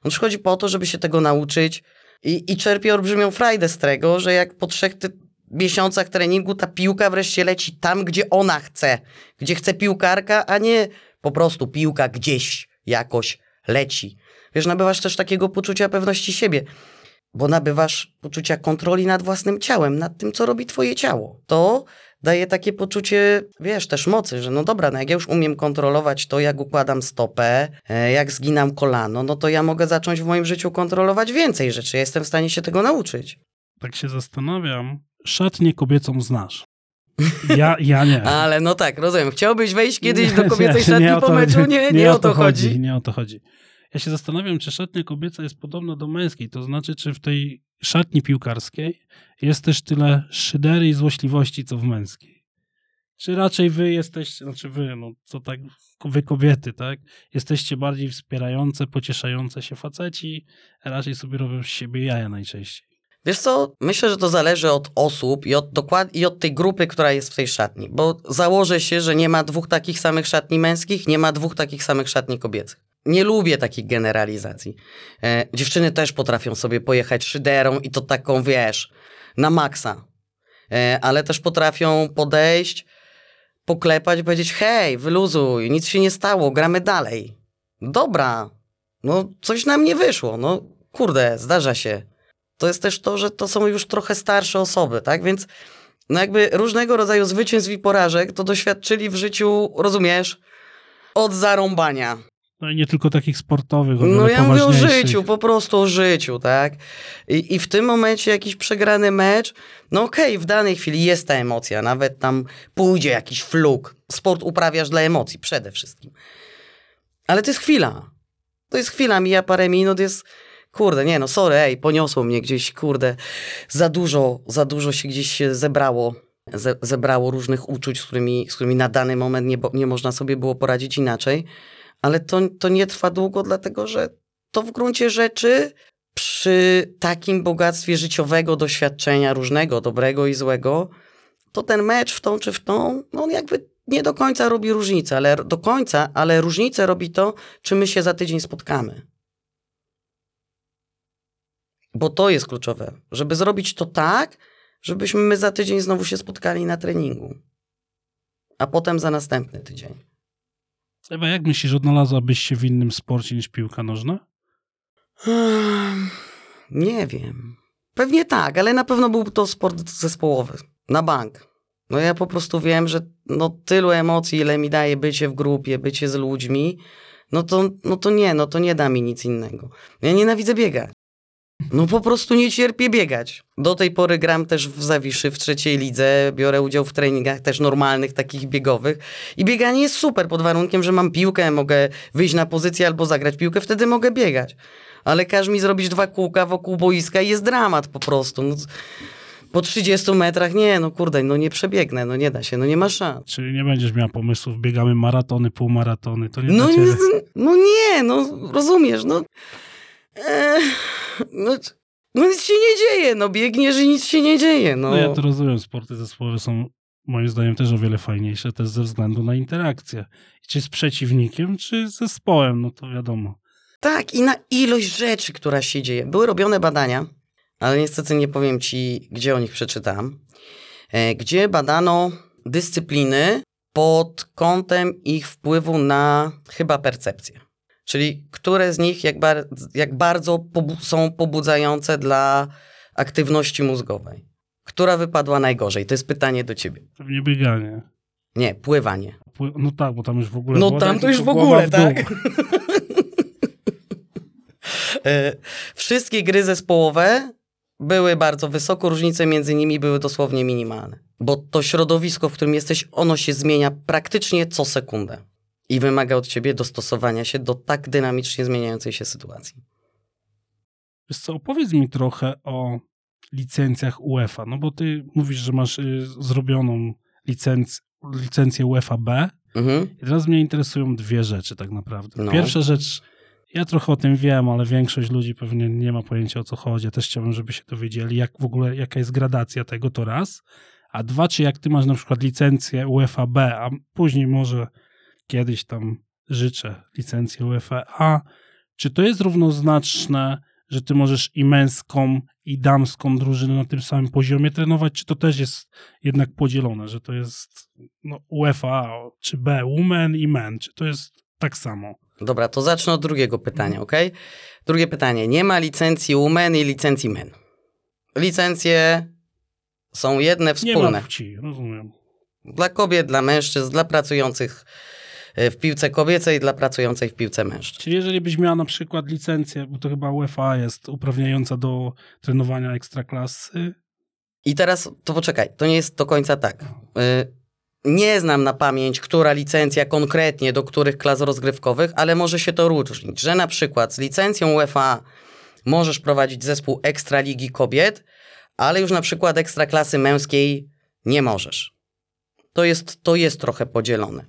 On przychodzi po to, żeby się tego nauczyć i, i czerpie olbrzymią frajdę z tego, że jak po trzech ty- miesiącach treningu ta piłka wreszcie leci tam, gdzie ona chce. Gdzie chce piłkarka, a nie po prostu piłka gdzieś jakoś leci. Wiesz, nabywasz też takiego poczucia pewności siebie, bo nabywasz poczucia kontroli nad własnym ciałem, nad tym, co robi twoje ciało. To daje takie poczucie, wiesz, też mocy, że no dobra, no jak ja już umiem kontrolować to, jak układam stopę, e, jak zginam kolano, no to ja mogę zacząć w moim życiu kontrolować więcej rzeczy. Ja jestem w stanie się tego nauczyć. Tak się zastanawiam. Szatnię kobiecą znasz. Ja, ja nie. Ale no tak, rozumiem. Chciałbyś wejść kiedyś do Nie, kobiecej nie, szatni nie po meczu? Nie, nie, o to chodzi. Nie o to chodzi. Ja się zastanawiam, czy szatnia kobieca jest podobna do męskiej. To znaczy, czy w tej szatni piłkarskiej jest też tyle szydery i złośliwości, co w męskiej. Czy raczej wy jesteście, znaczy wy, no co tak, wy kobiety, tak? Jesteście bardziej wspierające, pocieszające się faceci, raczej sobie robią z siebie jaja najczęściej. Wiesz co, myślę, że to zależy od osób i od, dokład- i od tej grupy, która jest w tej szatni, bo założę się, że nie ma dwóch takich samych szatni męskich, nie ma dwóch takich samych szatni kobiecych. Nie lubię takich generalizacji. E, dziewczyny też potrafią sobie pojechać szyderą i to taką, wiesz, na maksa. E, ale też potrafią podejść, poklepać powiedzieć, hej, wyluzuj, nic się nie stało, gramy dalej. Dobra, no coś nam nie wyszło, no kurde, zdarza się to jest też to, że to są już trochę starsze osoby, tak? Więc no jakby różnego rodzaju zwycięstw i porażek to doświadczyli w życiu, rozumiesz, od zarąbania. No i nie tylko takich sportowych, No ja mówię o życiu, po prostu o życiu, tak? I, i w tym momencie jakiś przegrany mecz, no okej, w danej chwili jest ta emocja, nawet tam pójdzie jakiś fluk. Sport uprawiasz dla emocji przede wszystkim. Ale to jest chwila. To jest chwila, mija parę minut, jest... Kurde, nie no, sorry, ej, poniosło mnie gdzieś, kurde, za dużo, za dużo się gdzieś zebrało, ze, zebrało różnych uczuć, z którymi, z którymi na dany moment nie, nie można sobie było poradzić inaczej, ale to, to nie trwa długo, dlatego że to w gruncie rzeczy przy takim bogactwie życiowego doświadczenia różnego, dobrego i złego, to ten mecz w tą czy w tą, no on jakby nie do końca robi różnicę, ale do końca, ale różnicę robi to, czy my się za tydzień spotkamy. Bo to jest kluczowe, żeby zrobić to tak, żebyśmy my za tydzień znowu się spotkali na treningu. A potem za następny tydzień. Ewa, jak myślisz, odnalazłabyś się w innym sporcie niż piłka nożna? Nie wiem. Pewnie tak, ale na pewno był to sport zespołowy. Na bank. No ja po prostu wiem, że no tylu emocji, ile mi daje bycie w grupie, bycie z ludźmi, no to, no to nie, no to nie da mi nic innego. Ja nienawidzę biegać. No po prostu nie cierpię biegać. Do tej pory gram też w Zawiszy, w trzeciej lidze, biorę udział w treningach też normalnych, takich biegowych i bieganie jest super pod warunkiem, że mam piłkę, mogę wyjść na pozycję albo zagrać piłkę, wtedy mogę biegać. Ale każ mi zrobić dwa kółka wokół boiska i jest dramat po prostu. No, po 30 metrach nie, no kurde, no nie przebiegnę, no nie da się, no nie ma szans. Czyli nie będziesz miała pomysłów, biegamy maratony, półmaratony, to nie No, nie, no nie, no rozumiesz, no, no. No nic się nie dzieje, no biegniesz i nic się nie dzieje, no. No ja to rozumiem, sporty zespołowe są moim zdaniem też o wiele fajniejsze, też ze względu na interakcję. Czy z przeciwnikiem, czy z zespołem, no to wiadomo. Tak, i na ilość rzeczy, która się dzieje. Były robione badania, ale niestety nie powiem ci, gdzie o nich przeczytam, e, gdzie badano dyscypliny pod kątem ich wpływu na chyba percepcję. Czyli które z nich jak, bar- jak bardzo pobu- są pobudzające dla aktywności mózgowej. Która wypadła najgorzej? To jest pytanie do ciebie. Pewnie bieganie. Nie, pływanie. Pły- No tak, bo tam już w ogóle No tam to już w ogóle, w tak? E, Wszystkie gry zespołowe były bardzo wysoko, różnice między nimi były dosłownie minimalne. Bo to środowisko, w którym jesteś, ono się zmienia praktycznie co sekundę. I wymaga od ciebie dostosowania się do tak dynamicznie zmieniającej się sytuacji. Wiesz co, opowiedz mi trochę o licencjach UEFA, no bo ty mówisz, że masz y, zrobioną licenc- licencję UEFA B Mhm. i teraz mnie interesują dwie rzeczy tak naprawdę. No. Pierwsza rzecz, ja trochę o tym wiem, ale większość ludzi pewnie nie ma pojęcia o co chodzi. Ja też chciałbym, żeby się dowiedzieli, jak w ogóle, jaka jest gradacja tego, to raz. A dwa, czy jak ty masz na przykład licencję UEFA B, a później może kiedyś tam życzę licencję UEFA czy to jest równoznaczne, że ty możesz i męską, i damską drużynę na tym samym poziomie trenować, czy to też jest jednak podzielone, że to jest no, UEFA czy B, women i men, czy to jest tak samo? Dobra, to zacznę od drugiego pytania, ok? Drugie pytanie. Nie ma licencji women i licencji men. Licencje są jedne, Nie wspólne. ma płci, rozumiem. Dla kobiet, dla mężczyzn, dla pracujących w piłce kobiecej, dla pracującej w piłce mężczyzn. Czyli jeżeli byś miała na przykład licencję, bo to chyba UEFA jest uprawniająca do trenowania ekstraklasy, I teraz, to poczekaj, to nie jest do końca tak. Y, Nie znam na pamięć, która licencja konkretnie do których klas rozgrywkowych, ale może się to różnić, że na przykład z licencją UEFA możesz prowadzić zespół Ekstraligi Kobiet, ale już na przykład Ekstraklasy Męskiej nie możesz. To jest, to jest trochę podzielone.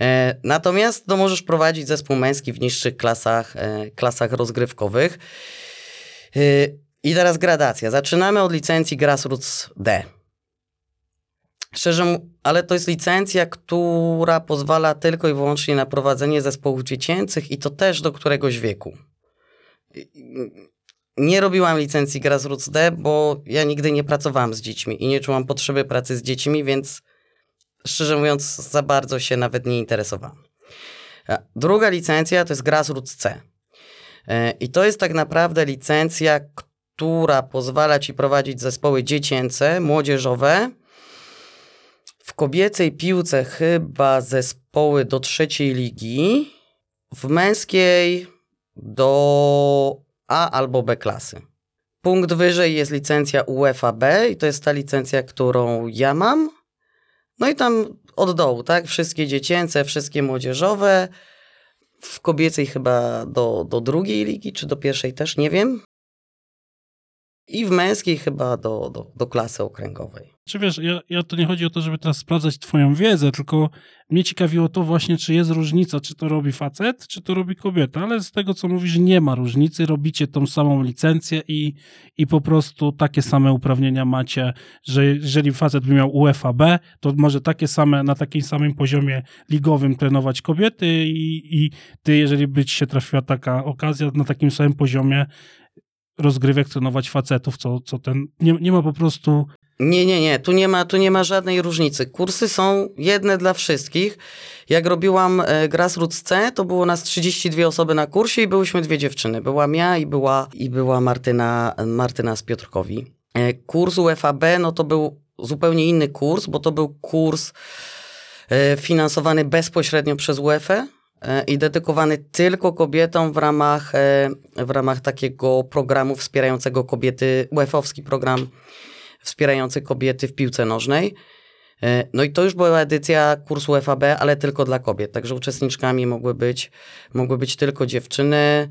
E, natomiast no, możesz prowadzić zespół męski w niższych klasach, e, klasach rozgrywkowych. E, I teraz gradacja. Zaczynamy od licencji Grassroots D. Szczerze, ale to jest licencja, która pozwala tylko i wyłącznie na prowadzenie zespołów dziecięcych i to też do któregoś wieku. Nie robiłam licencji Grassroots D, bo ja nigdy nie pracowałam z dziećmi i nie czułam potrzeby pracy z dziećmi, więc szczerze mówiąc za bardzo się nawet nie interesowałam. A Druga licencja to jest Grassroots C. E, I to jest tak naprawdę licencja, która pozwala ci prowadzić zespoły dziecięce, młodzieżowe. W kobiecej piłce chyba zespoły do trzeciej ligi w męskiej do A albo B klasy. Punkt wyżej jest licencja UEFA B i to jest ta licencja, którą ja mam. No i tam od dołu, tak? Wszystkie dziecięce, wszystkie młodzieżowe. W kobiecej chyba do, do drugiej ligi, czy do pierwszej też, nie wiem. I w męskiej chyba do, do, do klasy okręgowej. Czy wiesz, ja, ja to nie chodzi o to, żeby teraz sprawdzać twoją wiedzę, tylko mnie ciekawiło to właśnie, czy jest różnica, czy to robi facet, czy to robi kobieta, ale z tego, co mówisz, nie ma różnicy, robicie tą samą licencję i, i po prostu takie same uprawnienia macie, że jeżeli facet by miał UEFA B, to może takie same, na takim samym poziomie ligowym trenować kobiety i, i ty, jeżeli by ci się trafiła taka okazja, na takim samym poziomie rozgrywek trenować facetów, co, co ten, nie, nie ma po prostu Nie, nie, nie, tu nie, ma, tu nie ma żadnej różnicy. Kursy są jedne dla wszystkich. Jak robiłam e, Grassroots C, to było nas 32 osoby na kursie i byłyśmy dwie dziewczyny. Byłam ja i była, i była Martyna, Martyna z Piotrkowi. E, kurs UFAB, no to był zupełnie inny kurs, bo to był kurs e, finansowany bezpośrednio przez UEFA i dedykowany tylko kobietom w ramach, e, w ramach takiego programu wspierającego kobiety, UEFA-owski program wspierający kobiety w piłce nożnej. E, No i to już była edycja kursu FAB, ale tylko dla kobiet, także uczestniczkami mogły być, mogły być tylko dziewczyny,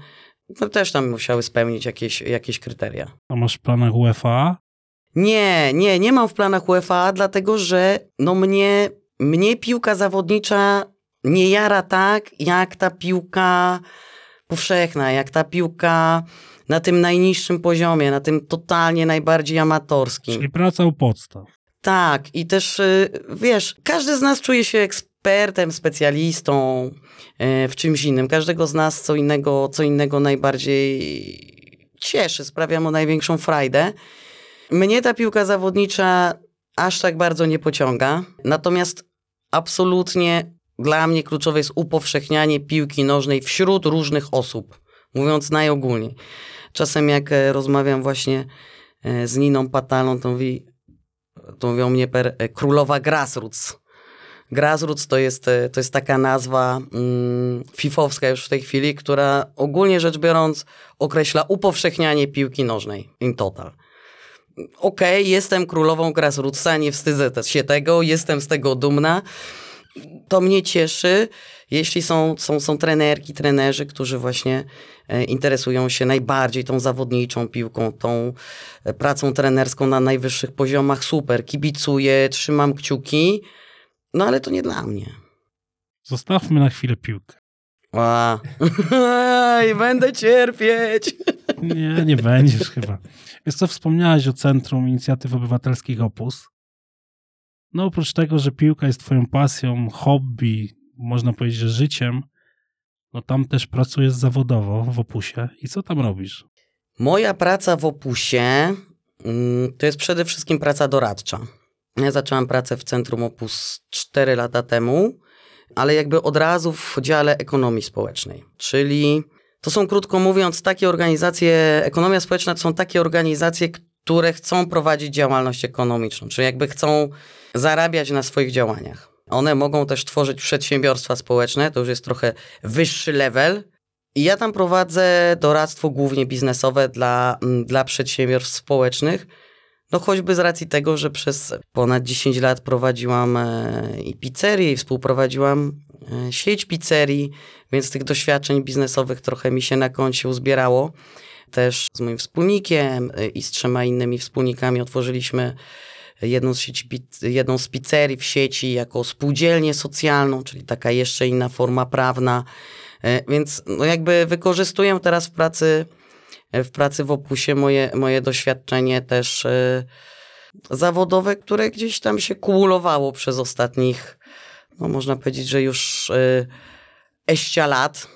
no też tam musiały spełnić jakieś, jakieś kryteria. a masz w planach UEFA. Nie, nie, nie mam w planach UEFA, dlatego że no mnie, mnie piłka zawodnicza nie jara tak, jak ta piłka powszechna, jak ta piłka na tym najniższym poziomie, na tym totalnie najbardziej amatorskim. Czyli praca u podstaw. Tak, i też y, wiesz, każdy z nas czuje się ekspertem, specjalistą y, w czymś innym. Każdego z nas co innego, co innego najbardziej cieszy, sprawia mu największą frajdę. Mnie ta piłka zawodnicza aż tak bardzo nie pociąga. Natomiast absolutnie dla mnie kluczowe jest upowszechnianie piłki nożnej wśród różnych osób, mówiąc najogólniej. Czasem jak e, rozmawiam właśnie e, z Niną Patalą, to mówi, to mówią mnie per e, królowa grassroots. Grassroots to jest, to jest taka nazwa mm, fifowska już w tej chwili, która ogólnie rzecz biorąc określa upowszechnianie piłki nożnej in total. Okej, jestem królową grassrootsa, nie wstydzę się tego, jestem z tego dumna. To mnie cieszy, jeśli są, są, są trenerki, trenerzy, którzy właśnie e, interesują się najbardziej tą zawodniczą piłką, tą e, pracą trenerską na najwyższych poziomach. Super, kibicuję, trzymam kciuki, no ale to nie dla mnie. Zostawmy na chwilę piłkę. A. I będę cierpieć. Nie, nie będziesz chyba. Wiesz co, wspomniałeś o Centrum Inicjatyw Obywatelskich Opus. No oprócz tego, że piłka jest twoją pasją, hobby, można powiedzieć, że życiem, no tam też pracujesz zawodowo w Opusie. I co tam robisz? Moja praca w Opusie mm, to jest przede wszystkim praca doradcza. Ja zaczęłam pracę w Centrum Opus 4 lata temu, ale jakby od razu w dziale ekonomii społecznej. Czyli to są krótko mówiąc takie organizacje, ekonomia społeczna to są takie organizacje, które chcą prowadzić działalność ekonomiczną, czyli jakby chcą zarabiać na swoich działaniach. One mogą też tworzyć przedsiębiorstwa społeczne, to już jest trochę wyższy level, i ja tam prowadzę doradztwo głównie biznesowe dla, mm, dla przedsiębiorstw społecznych. No choćby z racji tego, że przez ponad 10 lat prowadziłam e, i pizzerię, i współprowadziłam e, sieć pizzerii, więc tych doświadczeń biznesowych trochę mi się na koncie uzbierało. Też z moim wspólnikiem e, i z trzema innymi wspólnikami otworzyliśmy jedną z, sieci, jedną z pizzerii w sieci jako spółdzielnię socjalną, czyli taka jeszcze inna forma prawna. E, Więc no jakby wykorzystuję teraz w pracy, e, w pracy w Opusie moje, moje doświadczenie też e, zawodowe, które gdzieś tam się kumulowało przez ostatnich, no można powiedzieć, że już eścia lat.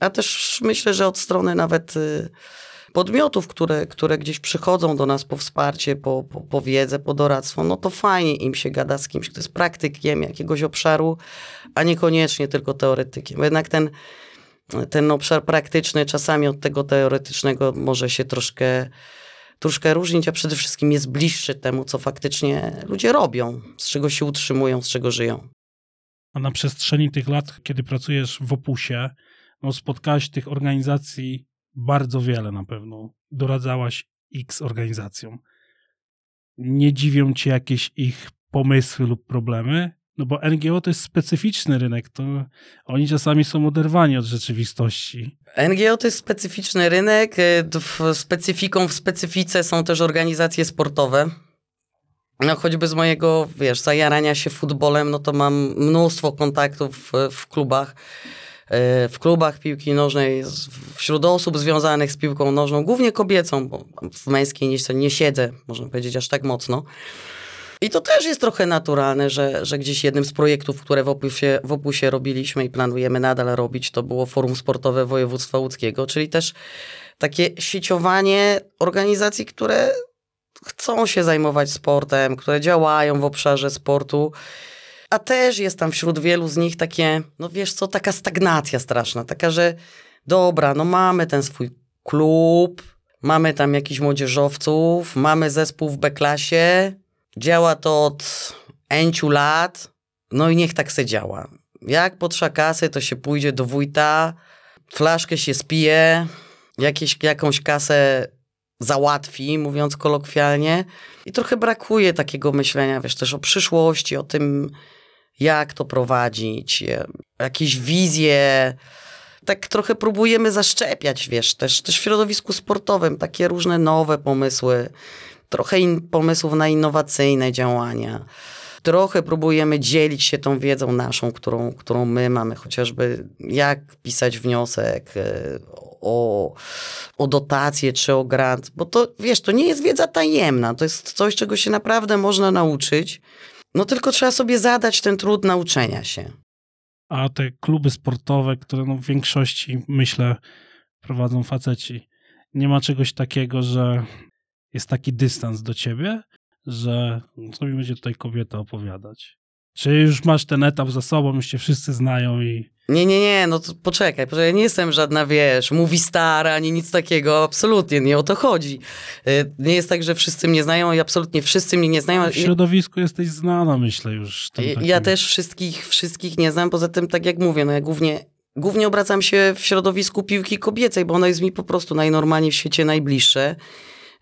A też myślę, że od strony nawet podmiotów, które, które gdzieś przychodzą do nas po wsparcie, po, po, po wiedzę, po doradztwo, no to fajnie im się gada z kimś, kto jest praktykiem jakiegoś obszaru, a niekoniecznie tylko teoretykiem. Jednak ten, ten obszar praktyczny czasami od tego teoretycznego może się troszkę, troszkę różnić, a przede wszystkim jest bliższy temu, co faktycznie ludzie robią, z czego się utrzymują, z czego żyją. A na przestrzeni tych lat, kiedy pracujesz w Opusie, no spotkałaś tych organizacji bardzo wiele na pewno. Doradzałaś x organizacjom. Nie dziwią cię jakieś ich pomysły lub problemy? No bo NGO to jest specyficzny rynek, to oni czasami są oderwani od rzeczywistości. NGO to jest specyficzny rynek. y, Specyfiką w specyfice są też organizacje sportowe. No choćby z mojego, wiesz, zajarania się futbolem, no to mam mnóstwo kontaktów w, w klubach. Y, W klubach piłki nożnej, wśród osób związanych z piłką nożną, głównie kobiecą, bo w męskiej nie, nie siedzę, można powiedzieć, aż tak mocno. I to też jest trochę naturalne, że, że gdzieś jednym z projektów, które w opusie, w opusie robiliśmy i planujemy nadal robić, to było Forum Sportowe Województwa Łódzkiego, czyli też takie sieciowanie organizacji, które chcą się zajmować sportem, które działają w obszarze sportu. A też jest tam wśród wielu z nich takie, no wiesz co, taka stagnacja straszna, taka, że dobra, no mamy ten swój klub, mamy tam jakichś młodzieżowców, mamy zespół w B-klasie, działa to od enciu lat, no i niech tak se działa. Jak potrza kasy, to się pójdzie do wójta, flaszkę się spije, jakieś, jakąś kasę załatwi, mówiąc kolokwialnie. I trochę brakuje takiego myślenia, wiesz, też o przyszłości, o tym, jak to prowadzić, e, jakieś wizje. Tak trochę próbujemy zaszczepiać, wiesz, też, też w środowisku sportowym takie różne nowe pomysły, trochę pomysłów na innowacyjne działania. Trochę próbujemy dzielić się tą wiedzą naszą, którą, którą my mamy, chociażby jak pisać wniosek e, o, o dotację czy o grant, bo to wiesz, to nie jest wiedza tajemna, to jest coś, czego się naprawdę można nauczyć. No tylko trzeba sobie zadać ten trud nauczenia się. A te kluby sportowe, które no w większości, myślę, prowadzą faceci, nie ma czegoś takiego, że jest taki dystans do ciebie, że co mi będzie tutaj kobieta opowiadać? Czy już masz ten etap za sobą, już cię wszyscy znają i Nie, nie, nie, no to poczekaj, poczekaj, ja nie jestem żadna, wiesz, mówi stara, ani nic takiego, absolutnie, nie o to chodzi. Y, Nie jest tak, że wszyscy mnie znają i absolutnie wszyscy mnie nie znają. w środowisku jesteś znana, myślę już. takim- Ja też wszystkich, wszystkich nie znam, poza tym, tak jak mówię, no ja głównie, głównie obracam się w środowisku piłki kobiecej, bo ono jest mi po prostu najnormalniej w świecie najbliższe.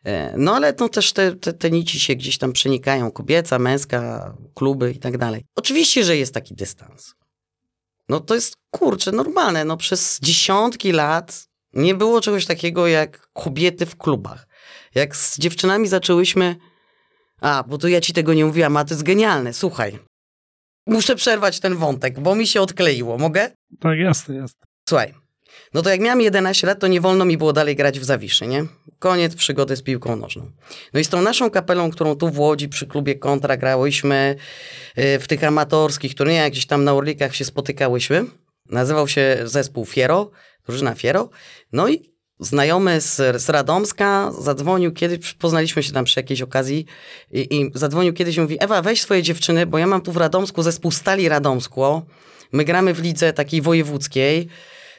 E, No ale no też te, te, te nici się gdzieś tam przenikają, kobieca, męska, kluby i tak dalej. Oczywiście, że jest taki dystans. No to jest, kurczę, normalne. No przez dziesiątki lat nie było czegoś takiego jak kobiety w klubach. Jak z dziewczynami zaczęłyśmy... A, bo to ja ci tego nie mówiłam, a to jest genialne. Słuchaj. Muszę przerwać ten wątek, bo mi się odkleiło. Mogę? Tak, jasne, jasne. Słuchaj. No to jak miałem 11 lat, to nie wolno mi było dalej grać w Zawiszy, nie? Koniec przygody z piłką nożną. No i z tą naszą kapelą, którą tu w Łodzi przy klubie Kontra grałyśmy y, w tych amatorskich turniejach, gdzieś tam na Orlikach się spotykałyśmy. Nazywał się zespół Fiero, drużyna Fiero. No i znajomy z, z Radomska zadzwonił kiedyś, poznaliśmy się tam przy jakiejś okazji i, i zadzwonił kiedyś i mówi, Ewa weź swoje dziewczyny, bo ja mam tu w Radomsku zespół Stali Radomsko. My gramy w lidze takiej wojewódzkiej.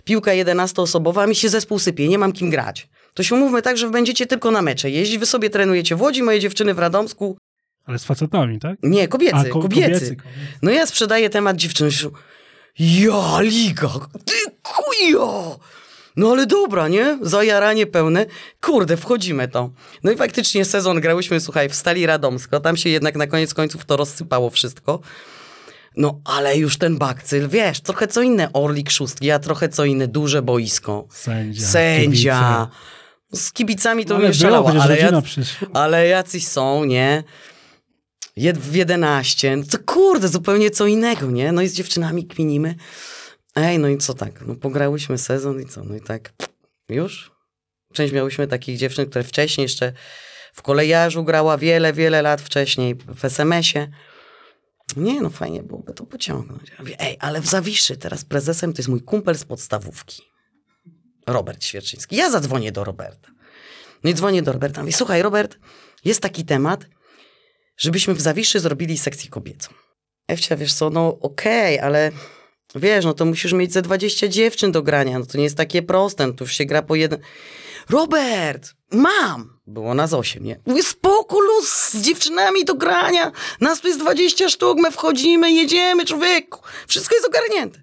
Piłka 11-osobowa, a mi się zespół sypie, nie mam kim grać. To się umówmy tak, że będziecie tylko na mecze jeździć, wy sobie trenujecie w Łodzi, moje dziewczyny w Radomsku. Ale z facetami, tak? Nie, kobiecy, A, ko- kobiecy, kobiecy. No ja sprzedaję temat dziewczyn. Ja, liga, ty kujo! No ale dobra, nie? Zajaranie pełne. Kurde, wchodzimy to. No i faktycznie sezon grałyśmy, słuchaj, w Stali Radomsko. Tam się jednak na koniec końców to rozsypało wszystko. No ale już ten bakcyl, wiesz, trochę co inne Orlik szóstki, a trochę co inne duże boisko. Sędzia. Sędzia. Z kibicami to kibice. bym nie szalała, chociaż ale, rodzina ja, przyszła. ale jacyś są, nie? Jed w 11, no to kurde, zupełnie co innego, nie? No i z dziewczynami kminimy. Ej, no i co tak? No pograłyśmy sezon i co? No i tak już? Część miałyśmy takich dziewczyn, które wcześniej jeszcze w kolejarzu grała wiele, wiele lat wcześniej, w SMS-ie. Nie, no fajnie byłoby to pociągnąć. Ja mówię, ej, ale w Zawiszy teraz prezesem to jest mój kumpel z podstawówki. Robert Świerczyński. Ja zadzwonię do Roberta. No i dzwonię do Roberta. Mówię, słuchaj, Robert, jest taki temat, żebyśmy w Zawiszy zrobili sekcję kobiecą. Ewcia, wiesz co, no okej, ale wiesz, no to musisz mieć ze 20 dziewczyn do grania, no to nie jest takie proste, no to już się gra po jeden... Robert, mam! Było nas 8, nie? Mówię, spoko, luz z dziewczynami do grania, nas tu jest 20 sztuk, my wchodzimy, jedziemy, człowieku, wszystko jest ogarnięte.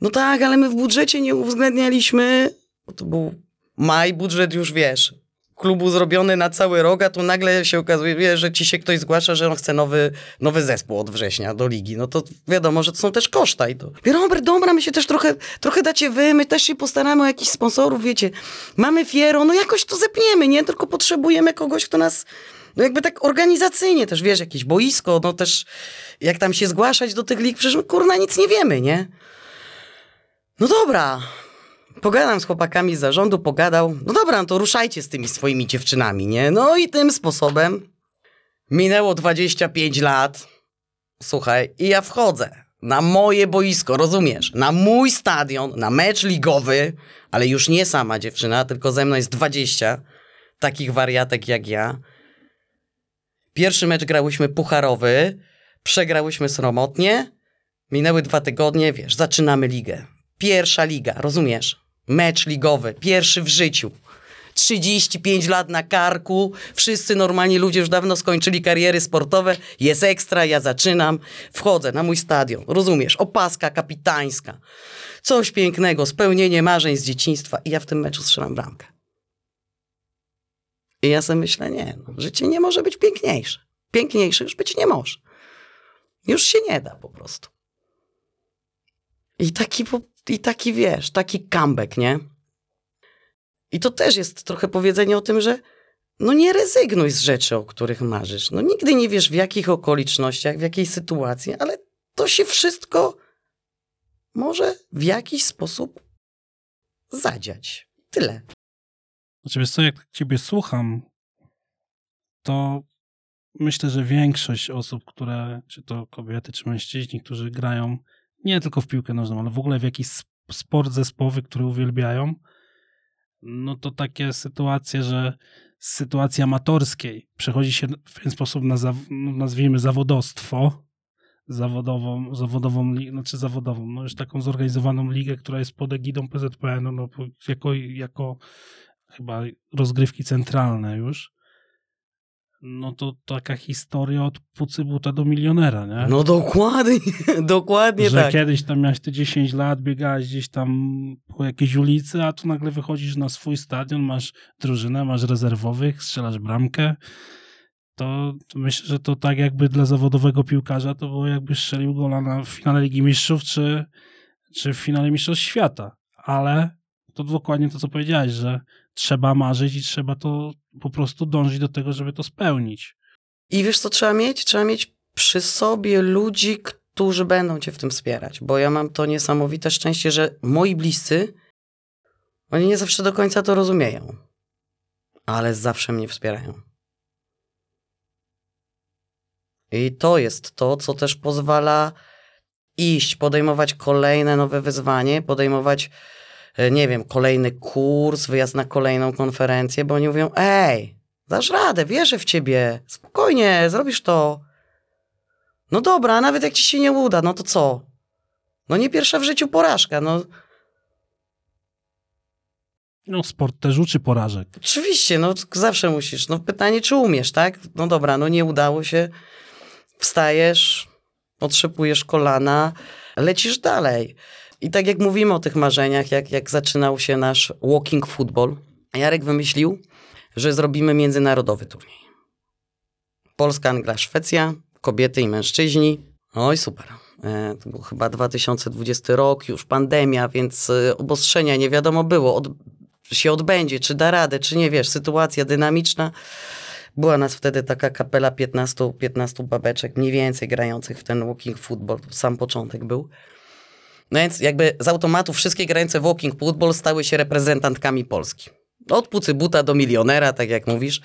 No tak, ale my w budżecie nie uwzględnialiśmy, bo to był maj, budżet już wiesz, klubu zrobiony na cały rok, a tu nagle się okazuje, że ci się ktoś zgłasza, że on chce nowy, nowy zespół od września do ligi. No to wiadomo, że to są też koszta i to. Robert, dobra, my się też trochę, trochę dacie wy, my też się postaramy o jakichś sponsorów, wiecie. Mamy Fiero, no jakoś to zepniemy, nie? Tylko potrzebujemy kogoś, kto nas no jakby tak organizacyjnie też, wiesz, jakieś boisko, no też jak tam się zgłaszać do tych lig, przecież kurna nic nie wiemy, nie? No dobra, pogadam z chłopakami z zarządu, pogadał, no dobra, no to ruszajcie z tymi swoimi dziewczynami, nie? No i tym sposobem minęło 25 lat, słuchaj, i ja wchodzę na moje boisko, rozumiesz? Na mój stadion, na mecz ligowy, ale już nie sama dziewczyna, tylko ze mną jest 20 takich wariatek jak ja. Pierwszy mecz grałyśmy pucharowy, przegrałyśmy sromotnie, minęły dwa tygodnie, wiesz, zaczynamy ligę. Pierwsza liga, rozumiesz? Mecz ligowy, pierwszy w życiu. 35 lat na karku, wszyscy normalni ludzie już dawno skończyli kariery sportowe, jest ekstra, ja zaczynam, wchodzę na mój stadion, rozumiesz, opaska kapitańska, coś pięknego, spełnienie marzeń z dzieciństwa i ja w tym meczu strzelam bramkę. I ja sobie myślę, nie, no, życie nie może być piękniejsze. Piękniejsze już być nie może. Już się nie da po prostu. I taki, po- i taki wiesz, taki comeback, nie? I to też jest trochę powiedzenie o tym, że no nie rezygnuj z rzeczy, o których marzysz. No nigdy nie wiesz w jakich okolicznościach, w jakiej sytuacji, ale to się wszystko może w jakiś sposób zadziać. Tyle. Znaczy, wiesz co, jak ciebie słucham, to myślę, że większość osób, które, czy to kobiety, czy mężczyźni, którzy grają nie tylko w piłkę nożną, ale w ogóle w jakiś sp- sport zespołowy, który uwielbiają, no to takie sytuacje, że z sytuacji amatorskiej przechodzi się w pewien sposób na, no, nazwijmy, zawodostwo, zawodową, zawodową, znaczy zawodową, no już taką zorganizowaną ligę, która jest pod egidą PZPN-u, no, po- jako, jako chyba rozgrywki centralne już, no to taka historia od pucy buta do milionera, nie? No dokładnie, dokładnie że tak. kiedyś tam miałeś te 10 lat, biegałeś gdzieś tam po jakiejś ulicy, a tu nagle wychodzisz na swój stadion, masz drużynę, masz rezerwowych, strzelasz bramkę. To, to myślę, że to tak jakby dla zawodowego piłkarza to było jakby strzelił gola na finale Ligi Mistrzów czy, czy w finale Mistrzostw Świata. Ale to dokładnie to, co powiedziałeś, że trzeba marzyć i trzeba to po prostu dążyć do tego, żeby to spełnić. I wiesz, co trzeba mieć? Trzeba mieć przy sobie ludzi, którzy będą cię w tym wspierać. Bo ja mam to niesamowite szczęście, że moi bliscy, oni nie zawsze do końca to rozumieją, ale zawsze mnie wspierają. I to jest to, co też pozwala iść, podejmować kolejne nowe wyzwanie, podejmować, nie wiem, kolejny kurs, wyjazd na kolejną konferencję, bo oni mówią, ej, dasz radę, wierzę w ciebie, spokojnie, zrobisz to. No dobra, a nawet jak ci się nie uda, no to co? No nie pierwsza w życiu porażka, no No, sport też uczy porażek. Oczywiście, no zawsze musisz. No pytanie, czy umiesz, tak? No dobra, no nie udało się. Wstajesz, otrzepujesz kolana, lecisz dalej. I tak jak mówimy o tych marzeniach, jak, jak zaczynał się nasz walking football, Jarek wymyślił, że zrobimy międzynarodowy turniej. Polska, Anglia, Szwecja, kobiety i mężczyźni. Oj, super. E, To był chyba 2020 rok, już pandemia, więc e, obostrzenia nie wiadomo było, od, się odbędzie, czy da radę, czy nie, wiesz, sytuacja dynamiczna. Była nas wtedy taka kapela 15, 15 babeczek, mniej więcej grających w ten walking football. Sam początek był. No więc jakby z automatu wszystkie grające w walking football stały się reprezentantkami Polski. Od pucy buta do milionera, tak jak mówisz.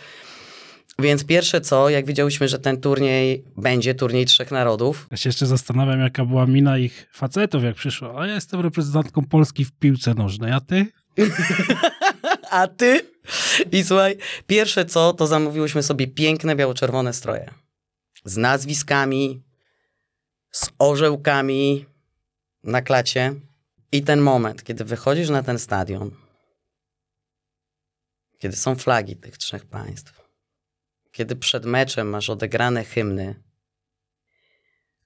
Więc pierwsze co, jak wiedziałyśmy, że ten turniej będzie, turniej trzech narodów, Ja się jeszcze zastanawiam, jaka była mina ich facetów, jak przyszło. A ja jestem reprezentantką Polski w piłce nożnej, a ty? a ty? I słuchaj, pierwsze co, to zamówiłyśmy sobie piękne biało-czerwone stroje. Z nazwiskami, z orzełkami na klacie. I ten moment, kiedy wychodzisz na ten stadion, kiedy są flagi tych trzech państw, kiedy przed meczem masz odegrane hymny,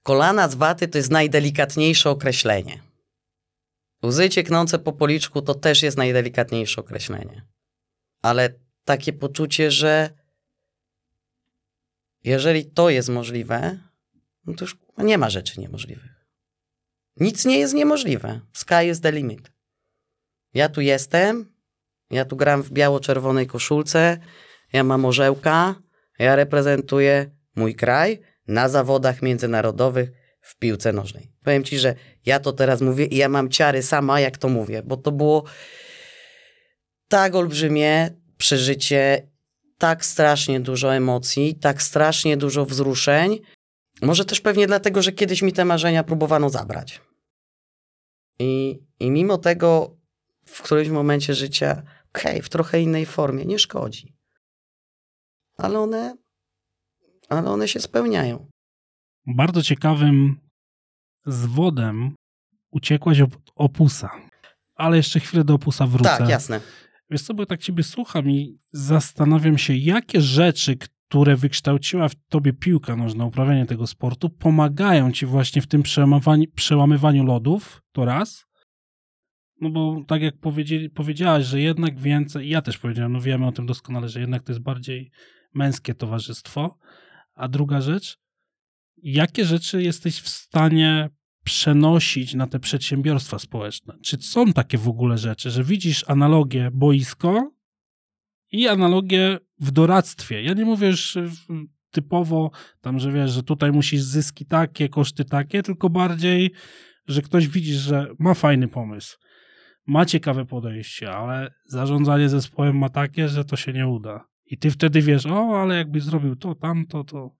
kolana z waty to jest najdelikatniejsze określenie. Łzy cieknące po policzku to też jest najdelikatniejsze określenie. Ale takie poczucie, że jeżeli to jest możliwe, no to już nie ma rzeczy niemożliwych. Nic nie jest niemożliwe. Sky is the limit. Ja tu jestem, ja tu gram w biało-czerwonej koszulce, ja mam orzełka, ja reprezentuję mój kraj na zawodach międzynarodowych w piłce nożnej. Powiem ci, że ja to teraz mówię i ja mam ciary sama, jak to mówię, bo to było tak olbrzymie przeżycie, tak strasznie dużo emocji, tak strasznie dużo wzruszeń. Może też pewnie dlatego, że kiedyś mi te marzenia próbowano zabrać. I, i mimo tego w którymś momencie życia, okej, okay, w trochę innej formie, nie szkodzi. Ale one, ale one się spełniają. Bardzo ciekawym zwodem uciekłaś od opusa. Ale jeszcze chwilę do opusa wrócę. Tak, jasne. Wiesz co, bo tak ciebie słucham i zastanawiam się, jakie rzeczy, które wykształciła w tobie piłka nożna, uprawianie tego sportu, pomagają ci właśnie w tym przełamywaniu, lodów, to raz. No bo tak jak powiedziałaś, że jednak więcej, ja też powiedziałem, no wiemy o tym doskonale, że jednak to jest bardziej męskie towarzystwo. A druga rzecz, jakie rzeczy jesteś w stanie przenosić na te przedsiębiorstwa społeczne? Czy są takie w ogóle rzeczy, że widzisz analogię boisko i analogię w doradztwie? Ja nie mówię już typowo tam, że wiesz, że tutaj musisz zyski takie, koszty takie, tylko bardziej, że ktoś widzi, że ma fajny pomysł, ma ciekawe podejście, ale zarządzanie zespołem ma takie, że to się nie uda. I ty wtedy wiesz, o, ale jakbyś zrobił to, tamto, to.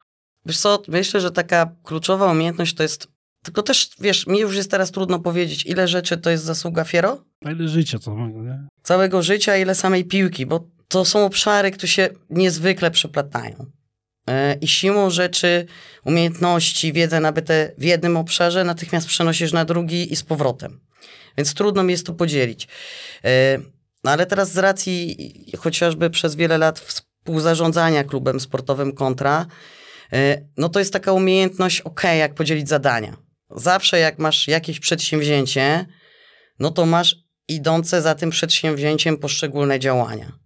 Wiesz co, myślę, że taka kluczowa umiejętność to jest tylko też, wiesz, mi już jest teraz trudno powiedzieć, ile rzeczy to jest zasługa Fiero? A ile życia całego, nie? Całego życia, ile samej piłki, bo to są obszary, które się niezwykle przeplatają. E, I siłą rzeczy, umiejętności, wiedzę nabyte w jednym obszarze natychmiast przenosisz na drugi i z powrotem. Więc trudno mi jest to podzielić. E, no ale teraz z racji chociażby przez wiele lat współzarządzania klubem sportowym kontra, e, no to jest taka umiejętność, ok, jak podzielić zadania. Zawsze jak masz jakieś przedsięwzięcie, no to masz idące za tym przedsięwzięciem poszczególne działania.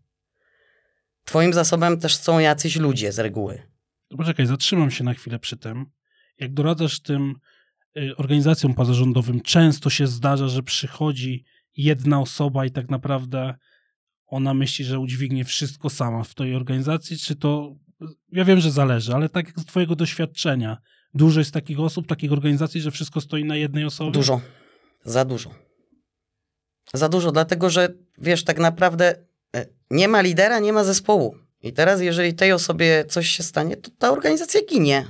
Twoim zasobem też są jacyś ludzie z reguły. Poczekaj, zatrzymam się na chwilę przy tym. Jak doradzasz tym y, organizacjom pozarządowym, często się zdarza, że przychodzi jedna osoba i tak naprawdę ona myśli, że udźwignie wszystko sama w tej organizacji, czy to, ja wiem, że zależy, ale tak jak z twojego doświadczenia, Dużo jest takich osób, takich organizacji, że wszystko stoi na jednej osobie? Dużo. Za dużo. Za dużo, dlatego że wiesz, tak naprawdę nie ma lidera, nie ma zespołu. I teraz, jeżeli tej osobie coś się stanie, to ta organizacja ginie.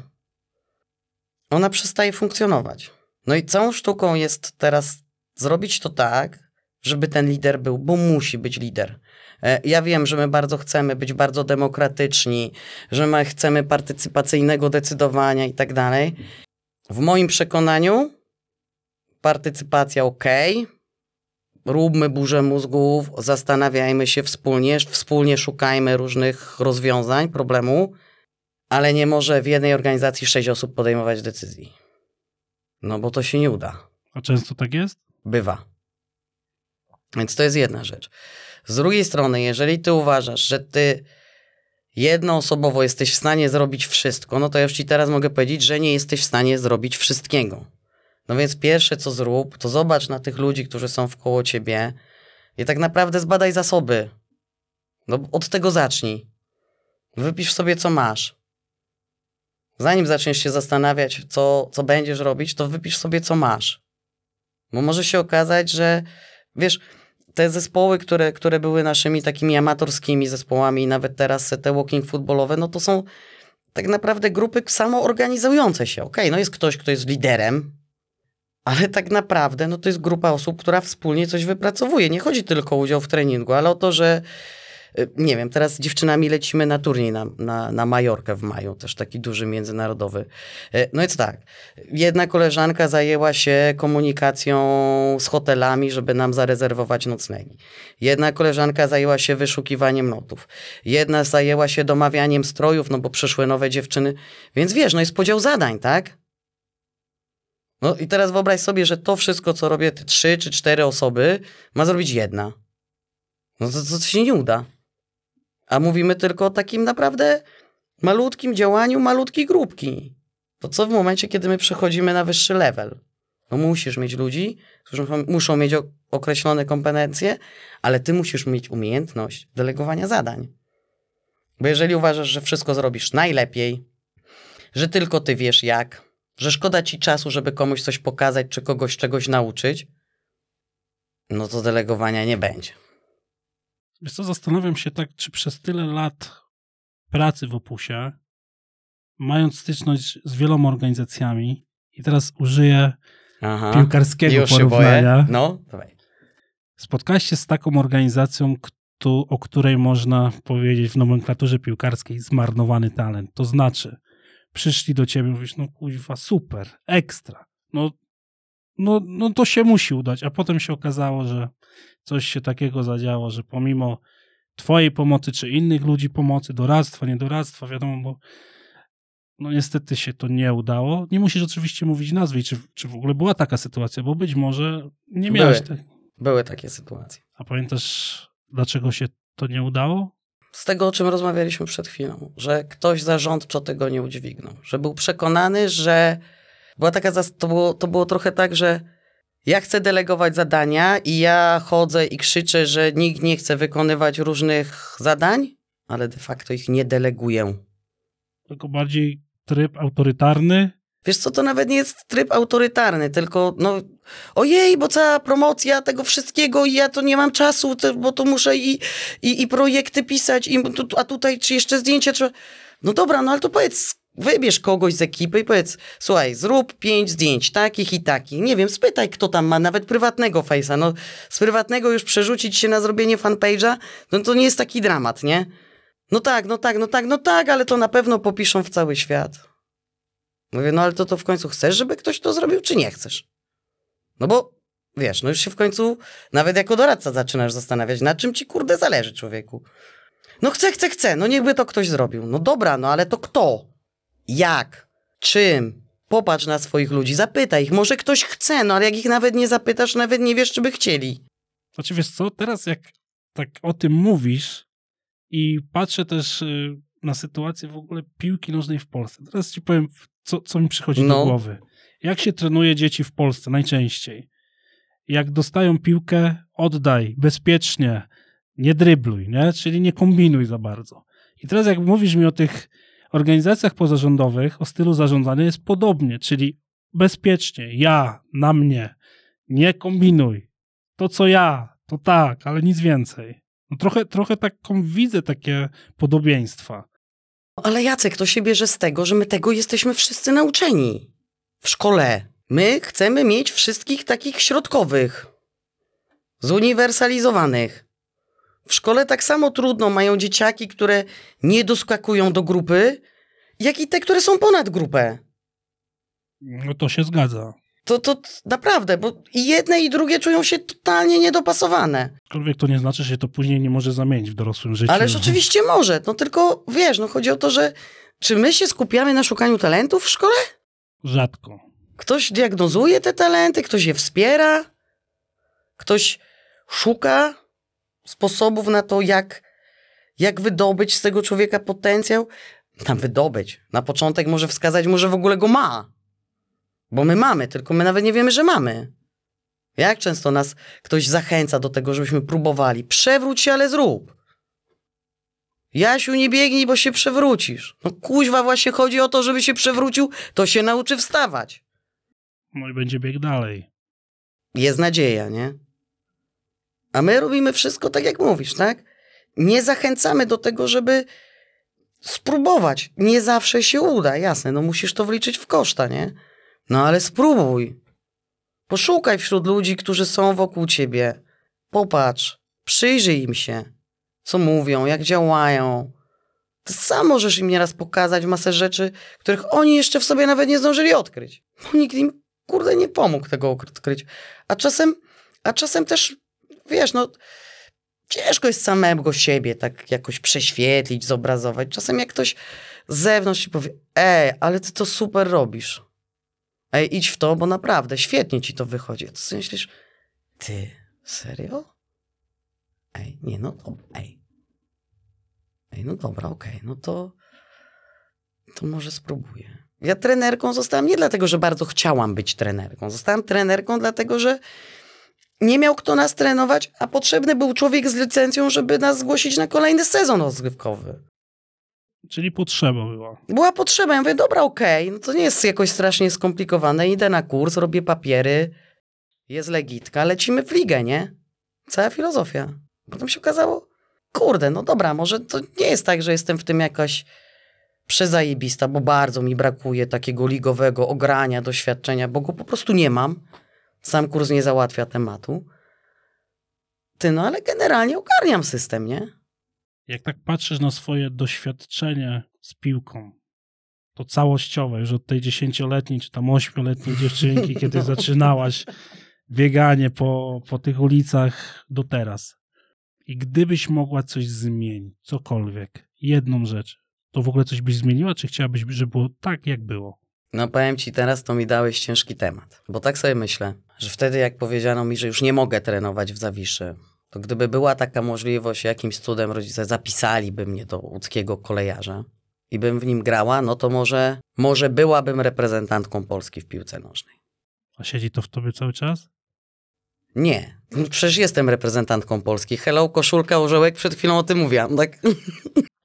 Ona przestaje funkcjonować. No i całą sztuką jest teraz zrobić to tak, żeby ten lider był, bo musi być lider. E, ja wiem, że my bardzo chcemy być bardzo demokratyczni, że my chcemy partycypacyjnego decydowania i tak dalej. W moim przekonaniu partycypacja ok, róbmy burzę mózgów, zastanawiajmy się wspólnie, wspólnie szukajmy różnych rozwiązań problemu, ale nie może w jednej organizacji sześć osób podejmować decyzji. No bo to się nie uda. A często tak jest? Bywa. Więc to jest jedna rzecz. Z drugiej strony, jeżeli ty uważasz, że ty jednoosobowo jesteś w stanie zrobić wszystko, no to ja już ci teraz mogę powiedzieć, że nie jesteś w stanie zrobić wszystkiego. No więc pierwsze co zrób, to zobacz na tych ludzi, którzy są wkoło ciebie i tak naprawdę zbadaj zasoby. No od tego zacznij. Wypisz sobie, co masz. Zanim zaczniesz się zastanawiać, co, co będziesz robić, to wypisz sobie, co masz. Bo może się okazać, że wiesz, te zespoły, które, które były naszymi takimi amatorskimi zespołami, nawet teraz te walking footballowe, no to są tak naprawdę grupy samoorganizujące się. Okej, okay, no jest ktoś, kto jest liderem, ale tak naprawdę no to jest grupa osób, która wspólnie coś wypracowuje. Nie chodzi tylko o udział w treningu, ale o to, że Y, nie wiem, teraz z dziewczynami lecimy na turniej na, na, na Majorkę w maju, też taki duży międzynarodowy. Y, no więc tak, jedna koleżanka zajęła się komunikacją z hotelami, żeby nam zarezerwować noclegi. Jedna koleżanka zajęła się wyszukiwaniem notów. Jedna zajęła się domawianiem strojów, no bo przyszły nowe dziewczyny. Więc wiesz, no jest podział zadań, tak? No i teraz wyobraź sobie, że to wszystko, co robię, te trzy czy cztery osoby, ma zrobić jedna. No to, to się nie uda. A mówimy tylko o takim naprawdę malutkim działaniu malutkiej grupki. To co w momencie, kiedy my przechodzimy na wyższy level? No musisz mieć ludzi, którzy muszą mieć określone kompetencje, ale ty musisz mieć umiejętność delegowania zadań. Bo jeżeli uważasz, że wszystko zrobisz najlepiej, że tylko ty wiesz jak, że szkoda ci czasu, żeby komuś coś pokazać, czy kogoś czegoś nauczyć, no to delegowania nie będzie. Wiesz co, zastanawiam się tak, czy przez tyle lat pracy w Opusie, mając styczność z wieloma organizacjami i teraz użyję Aha, piłkarskiego porównania. No, dawaj. Spotkałeś się z taką organizacją, o której można powiedzieć w nomenklaturze piłkarskiej zmarnowany talent. To znaczy, przyszli do ciebie i mówisz, no kuźwa, super, ekstra. No, no, no to się musi udać. A potem się okazało, że coś się takiego zadziało, że pomimo twojej pomocy, czy innych ludzi pomocy, doradztwa, niedoradztwa, wiadomo, bo no niestety się to nie udało. Nie musisz oczywiście mówić nazwy, czy, czy w ogóle była taka sytuacja, bo być może nie miałeś... Były, były takie sytuacje. A pamiętasz, dlaczego się to nie udało? Z tego, o czym rozmawialiśmy przed chwilą, że ktoś zarządczo tego nie udźwignął, że był przekonany, że była taka, to było, to było trochę tak, że ja chcę delegować zadania i ja chodzę i krzyczę, że nikt nie chce wykonywać różnych zadań, ale de facto ich nie deleguję. Tylko bardziej tryb autorytarny Wiesz co, to nawet nie jest tryb autorytarny, tylko no ojej, bo cała promocja tego wszystkiego i ja to nie mam czasu, bo to muszę i, i, i projekty pisać, i, a tutaj czy jeszcze zdjęcia trzeba... No dobra, no ale to powiedz, wybierz kogoś z ekipy i powiedz, słuchaj, zrób pięć zdjęć, takich i takich. Nie wiem, spytaj, kto tam ma, nawet prywatnego face'a. No, z prywatnego już przerzucić się na zrobienie fanpage'a, no to nie jest taki dramat, nie? No tak, no tak, no tak, no tak, ale to na pewno popiszą w cały świat. Mówię, no ale to, to w końcu chcesz, żeby ktoś to zrobił, czy nie chcesz? No bo wiesz, no już się w końcu nawet jako doradca zaczynasz zastanawiać, na czym ci kurde zależy człowieku. No chcę, chcę, chcę, no niechby to ktoś zrobił. No dobra, no ale to kto? Jak? Czym? Popatrz na swoich ludzi, zapytaj ich, może ktoś chce, no ale jak ich nawet nie zapytasz, nawet nie wiesz, czy by chcieli. Znaczy wiesz co, teraz jak tak o tym mówisz i patrzę też y, na sytuację w ogóle piłki nożnej w Polsce. Teraz ci powiem, co, co mi przychodzi no. do głowy. Jak się trenuje dzieci w Polsce najczęściej? Jak dostają piłkę, oddaj bezpiecznie, nie drybluj, nie? czyli nie kombinuj za bardzo. I teraz jak mówisz mi o tych organizacjach pozarządowych, o stylu zarządzania jest podobnie, czyli bezpiecznie, ja, na mnie, nie kombinuj. To co ja, to tak, ale nic więcej. No trochę, trochę taką widzę takie podobieństwa. Ale Jacek, to się bierze z tego, że my tego jesteśmy wszyscy nauczeni. W szkole. My chcemy mieć wszystkich takich środkowych. Zuniwersalizowanych. W szkole tak samo trudno mają dzieciaki, które nie doskakują do grupy, jak i te, które są ponad grupę. No to się zgadza. To, to naprawdę, bo i jedne i drugie czują się totalnie niedopasowane. Aczkolwiek to nie znaczy, że to później nie może zamienić w dorosłym życiu. Ależ oczywiście może, no tylko wiesz, no chodzi o to, że czy my się skupiamy na szukaniu talentów w szkole? Rzadko. Ktoś diagnozuje te talenty, ktoś je wspiera, ktoś szuka sposobów na to, jak, jak wydobyć z tego człowieka potencjał. Tam wydobyć. Na początek może wskazać, może w ogóle go ma. Bo my mamy, tylko my nawet nie wiemy, że mamy. Jak często nas ktoś zachęca do tego, żebyśmy próbowali? Przewróć się, ale zrób. Jasiu, nie biegnij, bo się przewrócisz. No kuźwa, właśnie chodzi o to, żeby się przewrócił, to się nauczy wstawać. No i będzie bieg dalej. Jest nadzieja, nie? A my robimy wszystko tak, jak mówisz, tak? Nie zachęcamy do tego, żeby spróbować. Nie zawsze się uda, jasne, no musisz to wliczyć w koszta, nie? No ale spróbuj. Poszukaj wśród ludzi, którzy są wokół ciebie. Popatrz, przyjrzyj im się, co mówią, jak działają. Ty sam możesz im nieraz pokazać masę rzeczy, których oni jeszcze w sobie nawet nie zdążyli odkryć. Bo nikt im, kurde, nie pomógł tego odkryć. A czasem, a czasem też, wiesz, no, ciężko jest samego siebie tak jakoś prześwietlić, zobrazować. Czasem jak ktoś z zewnątrz ci powie, ej, ale ty to super robisz Ej, idź w to, bo naprawdę świetnie ci to wychodzi. To sobie myślisz, ty, serio? Ej, nie, no dobra, ej. Ej, no dobra, okej, no to, to może spróbuję. Ja trenerką zostałam nie dlatego, że bardzo chciałam być trenerką. Zostałam trenerką dlatego, że nie miał kto nas trenować, a potrzebny był człowiek z licencją, żeby nas zgłosić na kolejny sezon rozgrywkowy. Czyli potrzeba była. Była potrzeba. Ja mówię, dobra, okej, no to nie jest jakoś strasznie skomplikowane. Idę na kurs, robię papiery, jest legitka, lecimy w ligę, nie? Cała filozofia. Potem się okazało, kurde, no dobra, może to nie jest tak, że jestem w tym jakaś przezajebista, bo bardzo mi brakuje takiego ligowego ogrania, doświadczenia, bo go po prostu nie mam. Sam kurs nie załatwia tematu. Ty, no ale generalnie ogarniam system, nie? Jak tak patrzysz na swoje doświadczenie z piłką, to całościowe, już od tej dziesięcioletniej czy tam ośmioletniej dziewczynki, kiedy zaczynałaś bieganie po, po tych ulicach do teraz. I gdybyś mogła coś zmienić, cokolwiek, jedną rzecz, to w ogóle coś byś zmieniła, czy chciałabyś, żeby było tak, jak było? No powiem ci, teraz to mi dałeś ciężki temat. Bo tak sobie myślę, że wtedy jak powiedziano mi, że już nie mogę trenować w Zawiszy, to gdyby była taka możliwość, jakimś cudem rodzice zapisaliby mnie do łódzkiego kolejarza i bym w nim grała, no to może, może byłabym reprezentantką Polski w piłce nożnej. A siedzi to w tobie cały czas? Nie, no przecież jestem reprezentantką Polski. Hello, koszulka, orzełek, przed chwilą o tym mówiłam, tak?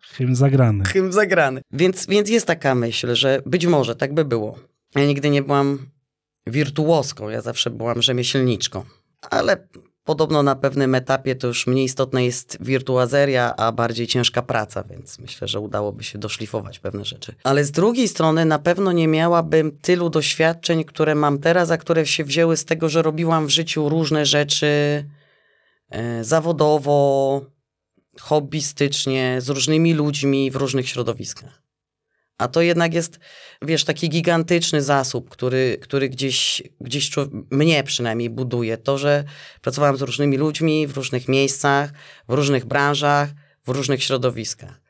Hymn zagrany. Hymn zagrany. Więc, więc jest taka myśl, że być może tak by było. Ja nigdy nie byłam wirtuoską, ja zawsze byłam rzemieślniczką. Ale podobno na pewnym etapie to już mniej istotna jest wirtuazeria, a bardziej ciężka praca, więc myślę, że udałoby się doszlifować pewne rzeczy. Ale z drugiej strony na pewno nie miałabym tylu doświadczeń, które mam teraz, a które się wzięły z tego, że robiłam w życiu różne rzeczy e, zawodowo, hobbystycznie, z różnymi ludźmi w różnych środowiskach. A to jednak jest, wiesz, taki gigantyczny zasób, który, który gdzieś, gdzieś mnie przynajmniej buduje. To, że pracowałem z różnymi ludźmi w różnych miejscach, w różnych branżach, w różnych środowiskach.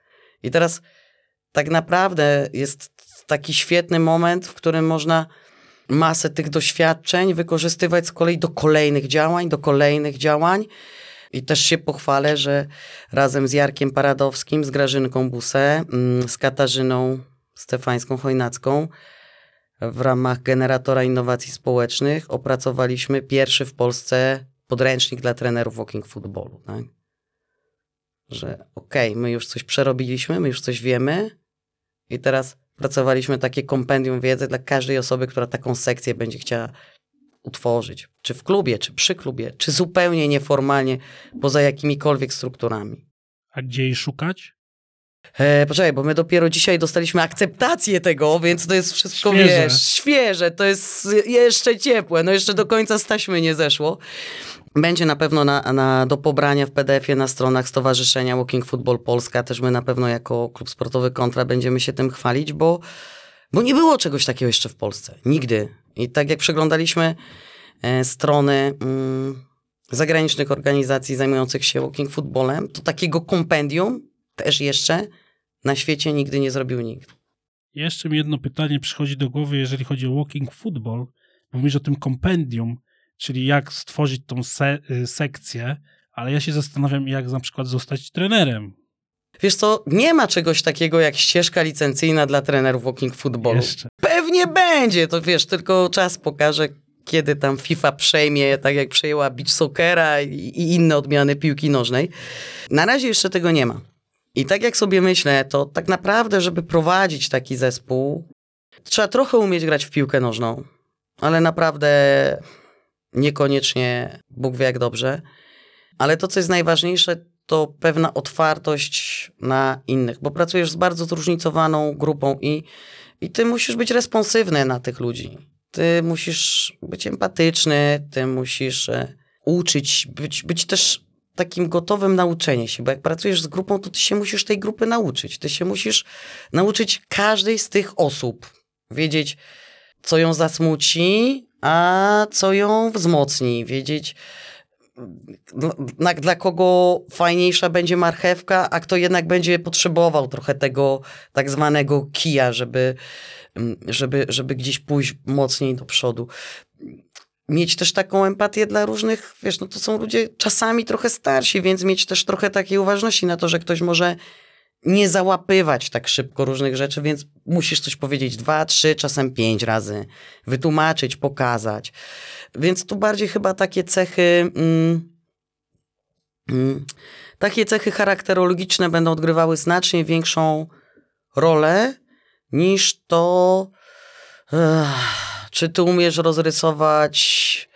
I teraz tak naprawdę jest taki świetny moment, w którym można masę tych doświadczeń wykorzystywać z kolei do kolejnych działań, do kolejnych działań. I też się pochwalę, że razem z Jarkiem Paradowskim, z Grażynką Busę, mm, z Katarzyną Stefańską Chojnacką w ramach generatora innowacji społecznych opracowaliśmy pierwszy w Polsce podręcznik dla trenerów walking footballu. Tak? Że okej, okay, my już coś przerobiliśmy, my już coś wiemy i teraz pracowaliśmy takie kompendium wiedzy dla każdej osoby, która taką sekcję będzie chciała utworzyć. Czy w klubie, czy przy klubie, czy zupełnie nieformalnie, poza jakimikolwiek strukturami. A gdzie jej szukać? E, poczekaj, bo my dopiero dzisiaj dostaliśmy akceptację tego, więc to jest wszystko, Świeże. wiesz, świeże, to jest jeszcze ciepłe, no jeszcze do końca z taśmy nie zeszło. Będzie na pewno na, na, do pobrania w PDF-ie na stronach Stowarzyszenia Walking Football Polska. Też my na pewno jako klub sportowy Kontra będziemy się tym chwalić, bo, bo nie było czegoś takiego jeszcze w Polsce. Nigdy. I tak jak przeglądaliśmy e, strony mm, zagranicznych organizacji zajmujących się walking footballem, to takiego kompendium też jeszcze na świecie nigdy nie zrobił nikt. Jeszcze mi jedno pytanie przychodzi do głowy, jeżeli chodzi o walking football. Mówisz o tym kompendium, czyli jak stworzyć tą se y, sekcję, ale ja się zastanawiam, jak na przykład zostać trenerem. Wiesz co, nie ma czegoś takiego jak ścieżka licencyjna dla trenerów walking footballu. Jeszcze. Pewnie będzie, to wiesz, tylko czas pokaże, kiedy tam FIFA przejmie, tak jak przejęła beach soccera i, i inne odmiany piłki nożnej. Na razie jeszcze tego nie ma. I tak jak sobie myślę, to tak naprawdę, żeby prowadzić taki zespół, trzeba trochę umieć grać w piłkę nożną, ale naprawdę niekoniecznie Bóg wie jak dobrze. Ale to, co jest najważniejsze, to pewna otwartość na innych, bo pracujesz z bardzo zróżnicowaną grupą i, i ty musisz być responsywny na tych ludzi. Ty musisz być empatyczny, ty musisz e, uczyć, być, być też takim gotowym nauczenie się, bo jak pracujesz z grupą, to ty się musisz tej grupy nauczyć. Ty się musisz nauczyć każdej z tych osób. Wiedzieć, co ją zasmuci, a co ją wzmocni. Wiedzieć, dla, dla, dla kogo fajniejsza będzie marchewka, a kto jednak będzie potrzebował trochę tego tak zwanego kija, żeby, mm, żeby, żeby gdzieś pójść mocniej do przodu. Mieć też taką empatię dla różnych, wiesz, no to są ludzie czasami trochę starsi, więc mieć też trochę takiej uważności na to, że ktoś może nie załapywać tak szybko różnych rzeczy, więc musisz coś powiedzieć dwa, trzy, czasem pięć razy, wytłumaczyć, pokazać. Więc tu bardziej chyba takie cechy, mm, mm, takie cechy charakterologiczne będą odgrywały znacznie większą rolę niż to, czy ty umiesz rozrysować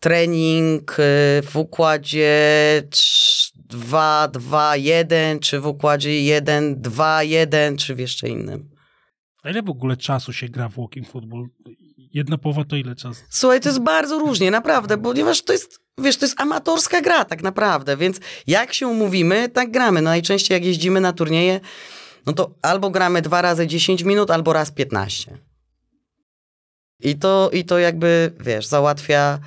trening y, w układzie 2, 2, 1, czy w układzie 1, 2, 1, czy w jeszcze innym. A ile w ogóle czasu się gra w walking football? Jedna połowa to ile czasu? Słuchaj, to jest bardzo różnie, naprawdę, ponieważ to jest, wiesz, to jest amatorska gra tak naprawdę, więc jak się umówimy, tak gramy. No najczęściej jak jeździmy na turnieje, no to albo gramy dwa razy 10 minut, albo raz 15. I to, i to jakby, wiesz, załatwia,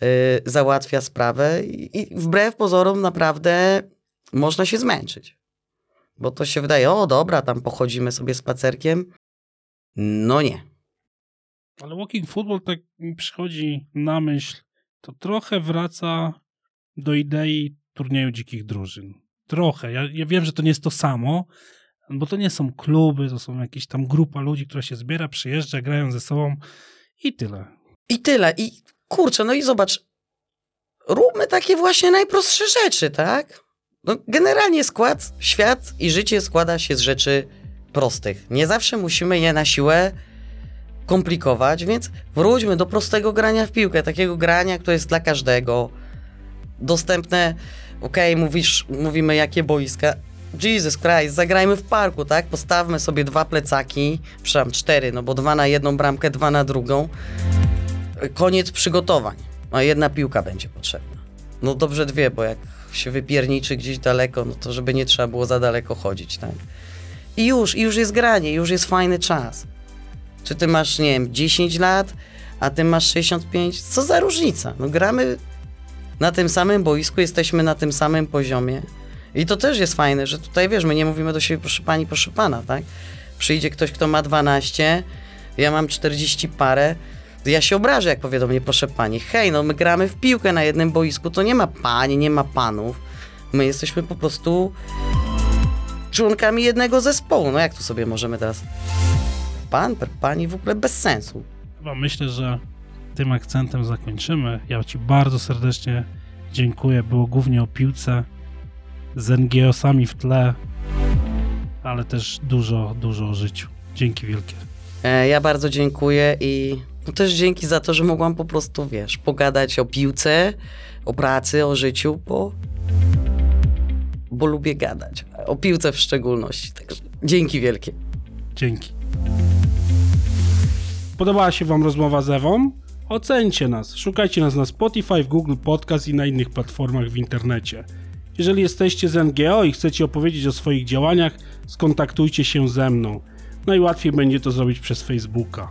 yy, załatwia sprawę I, i wbrew pozorom naprawdę można się zmęczyć. Bo to się wydaje, o dobra, tam pochodzimy sobie spacerkiem. No nie. Ale walking football tak mi przychodzi na myśl, to trochę wraca do idei turnieju dzikich drużyn. Trochę. Ja, ja wiem, że to nie jest to samo, bo to nie są kluby, to są jakieś tam grupa ludzi, która się zbiera, przyjeżdża, grają ze sobą i tyle. I tyle. I kurczę, no i zobacz, róbmy takie właśnie najprostsze rzeczy, tak? No, generalnie skład, świat i życie składa się z rzeczy prostych. Nie zawsze musimy je na siłę komplikować, więc wróćmy do prostego grania w piłkę, takiego grania, które jest dla każdego, dostępne, okej, okay, mówisz, mówimy jakie boiska, Jesus Christ, zagrajmy w parku, tak? Postawmy sobie dwa plecaki, przepraszam, cztery, no bo dwa na jedną bramkę, dwa na drugą. Koniec przygotowań. A jedna piłka będzie potrzebna. No dobrze dwie, bo jak się wypierniczy gdzieś daleko, no to żeby nie trzeba było za daleko chodzić, tak? I już, i już jest granie, już jest fajny czas. Czy ty masz, nie wiem, 10 lat, a ty masz 65? Co za różnica? No gramy na tym samym boisku, jesteśmy na tym samym poziomie. I to też jest fajne, że tutaj wiesz, my nie mówimy do siebie proszę pani, proszę pana, tak? Przyjdzie ktoś, kto ma 12, ja mam 40 parę, ja się obrażę, jak powie do mnie, proszę pani, hej, no my gramy w piłkę na jednym boisku, to nie ma pani, nie ma panów. My jesteśmy po prostu członkami jednego zespołu. No jak tu sobie możemy teraz? Pan, pani w ogóle bez sensu. Chyba myślę, że tym akcentem zakończymy. Ja ci bardzo serdecznie dziękuję. Było głównie o piłce z NGO-sami w tle, ale też dużo, dużo o życiu. Dzięki wielkie. E, ja bardzo dziękuję i no też dzięki za to, że mogłam po prostu, wiesz, pogadać o piłce, o pracy, o życiu, bo, bo lubię gadać. O piłce w szczególności. Także dzięki wielkie. Dzięki. Podobała się Wam rozmowa z Ewą? Ocencie nas. Szukajcie nas na Spotify, w Google Podcast i na innych platformach w internecie. Jeżeli jesteście z NGO i chcecie opowiedzieć o swoich działaniach, skontaktujcie się ze mną. Najłatwiej będzie to zrobić przez Facebooka.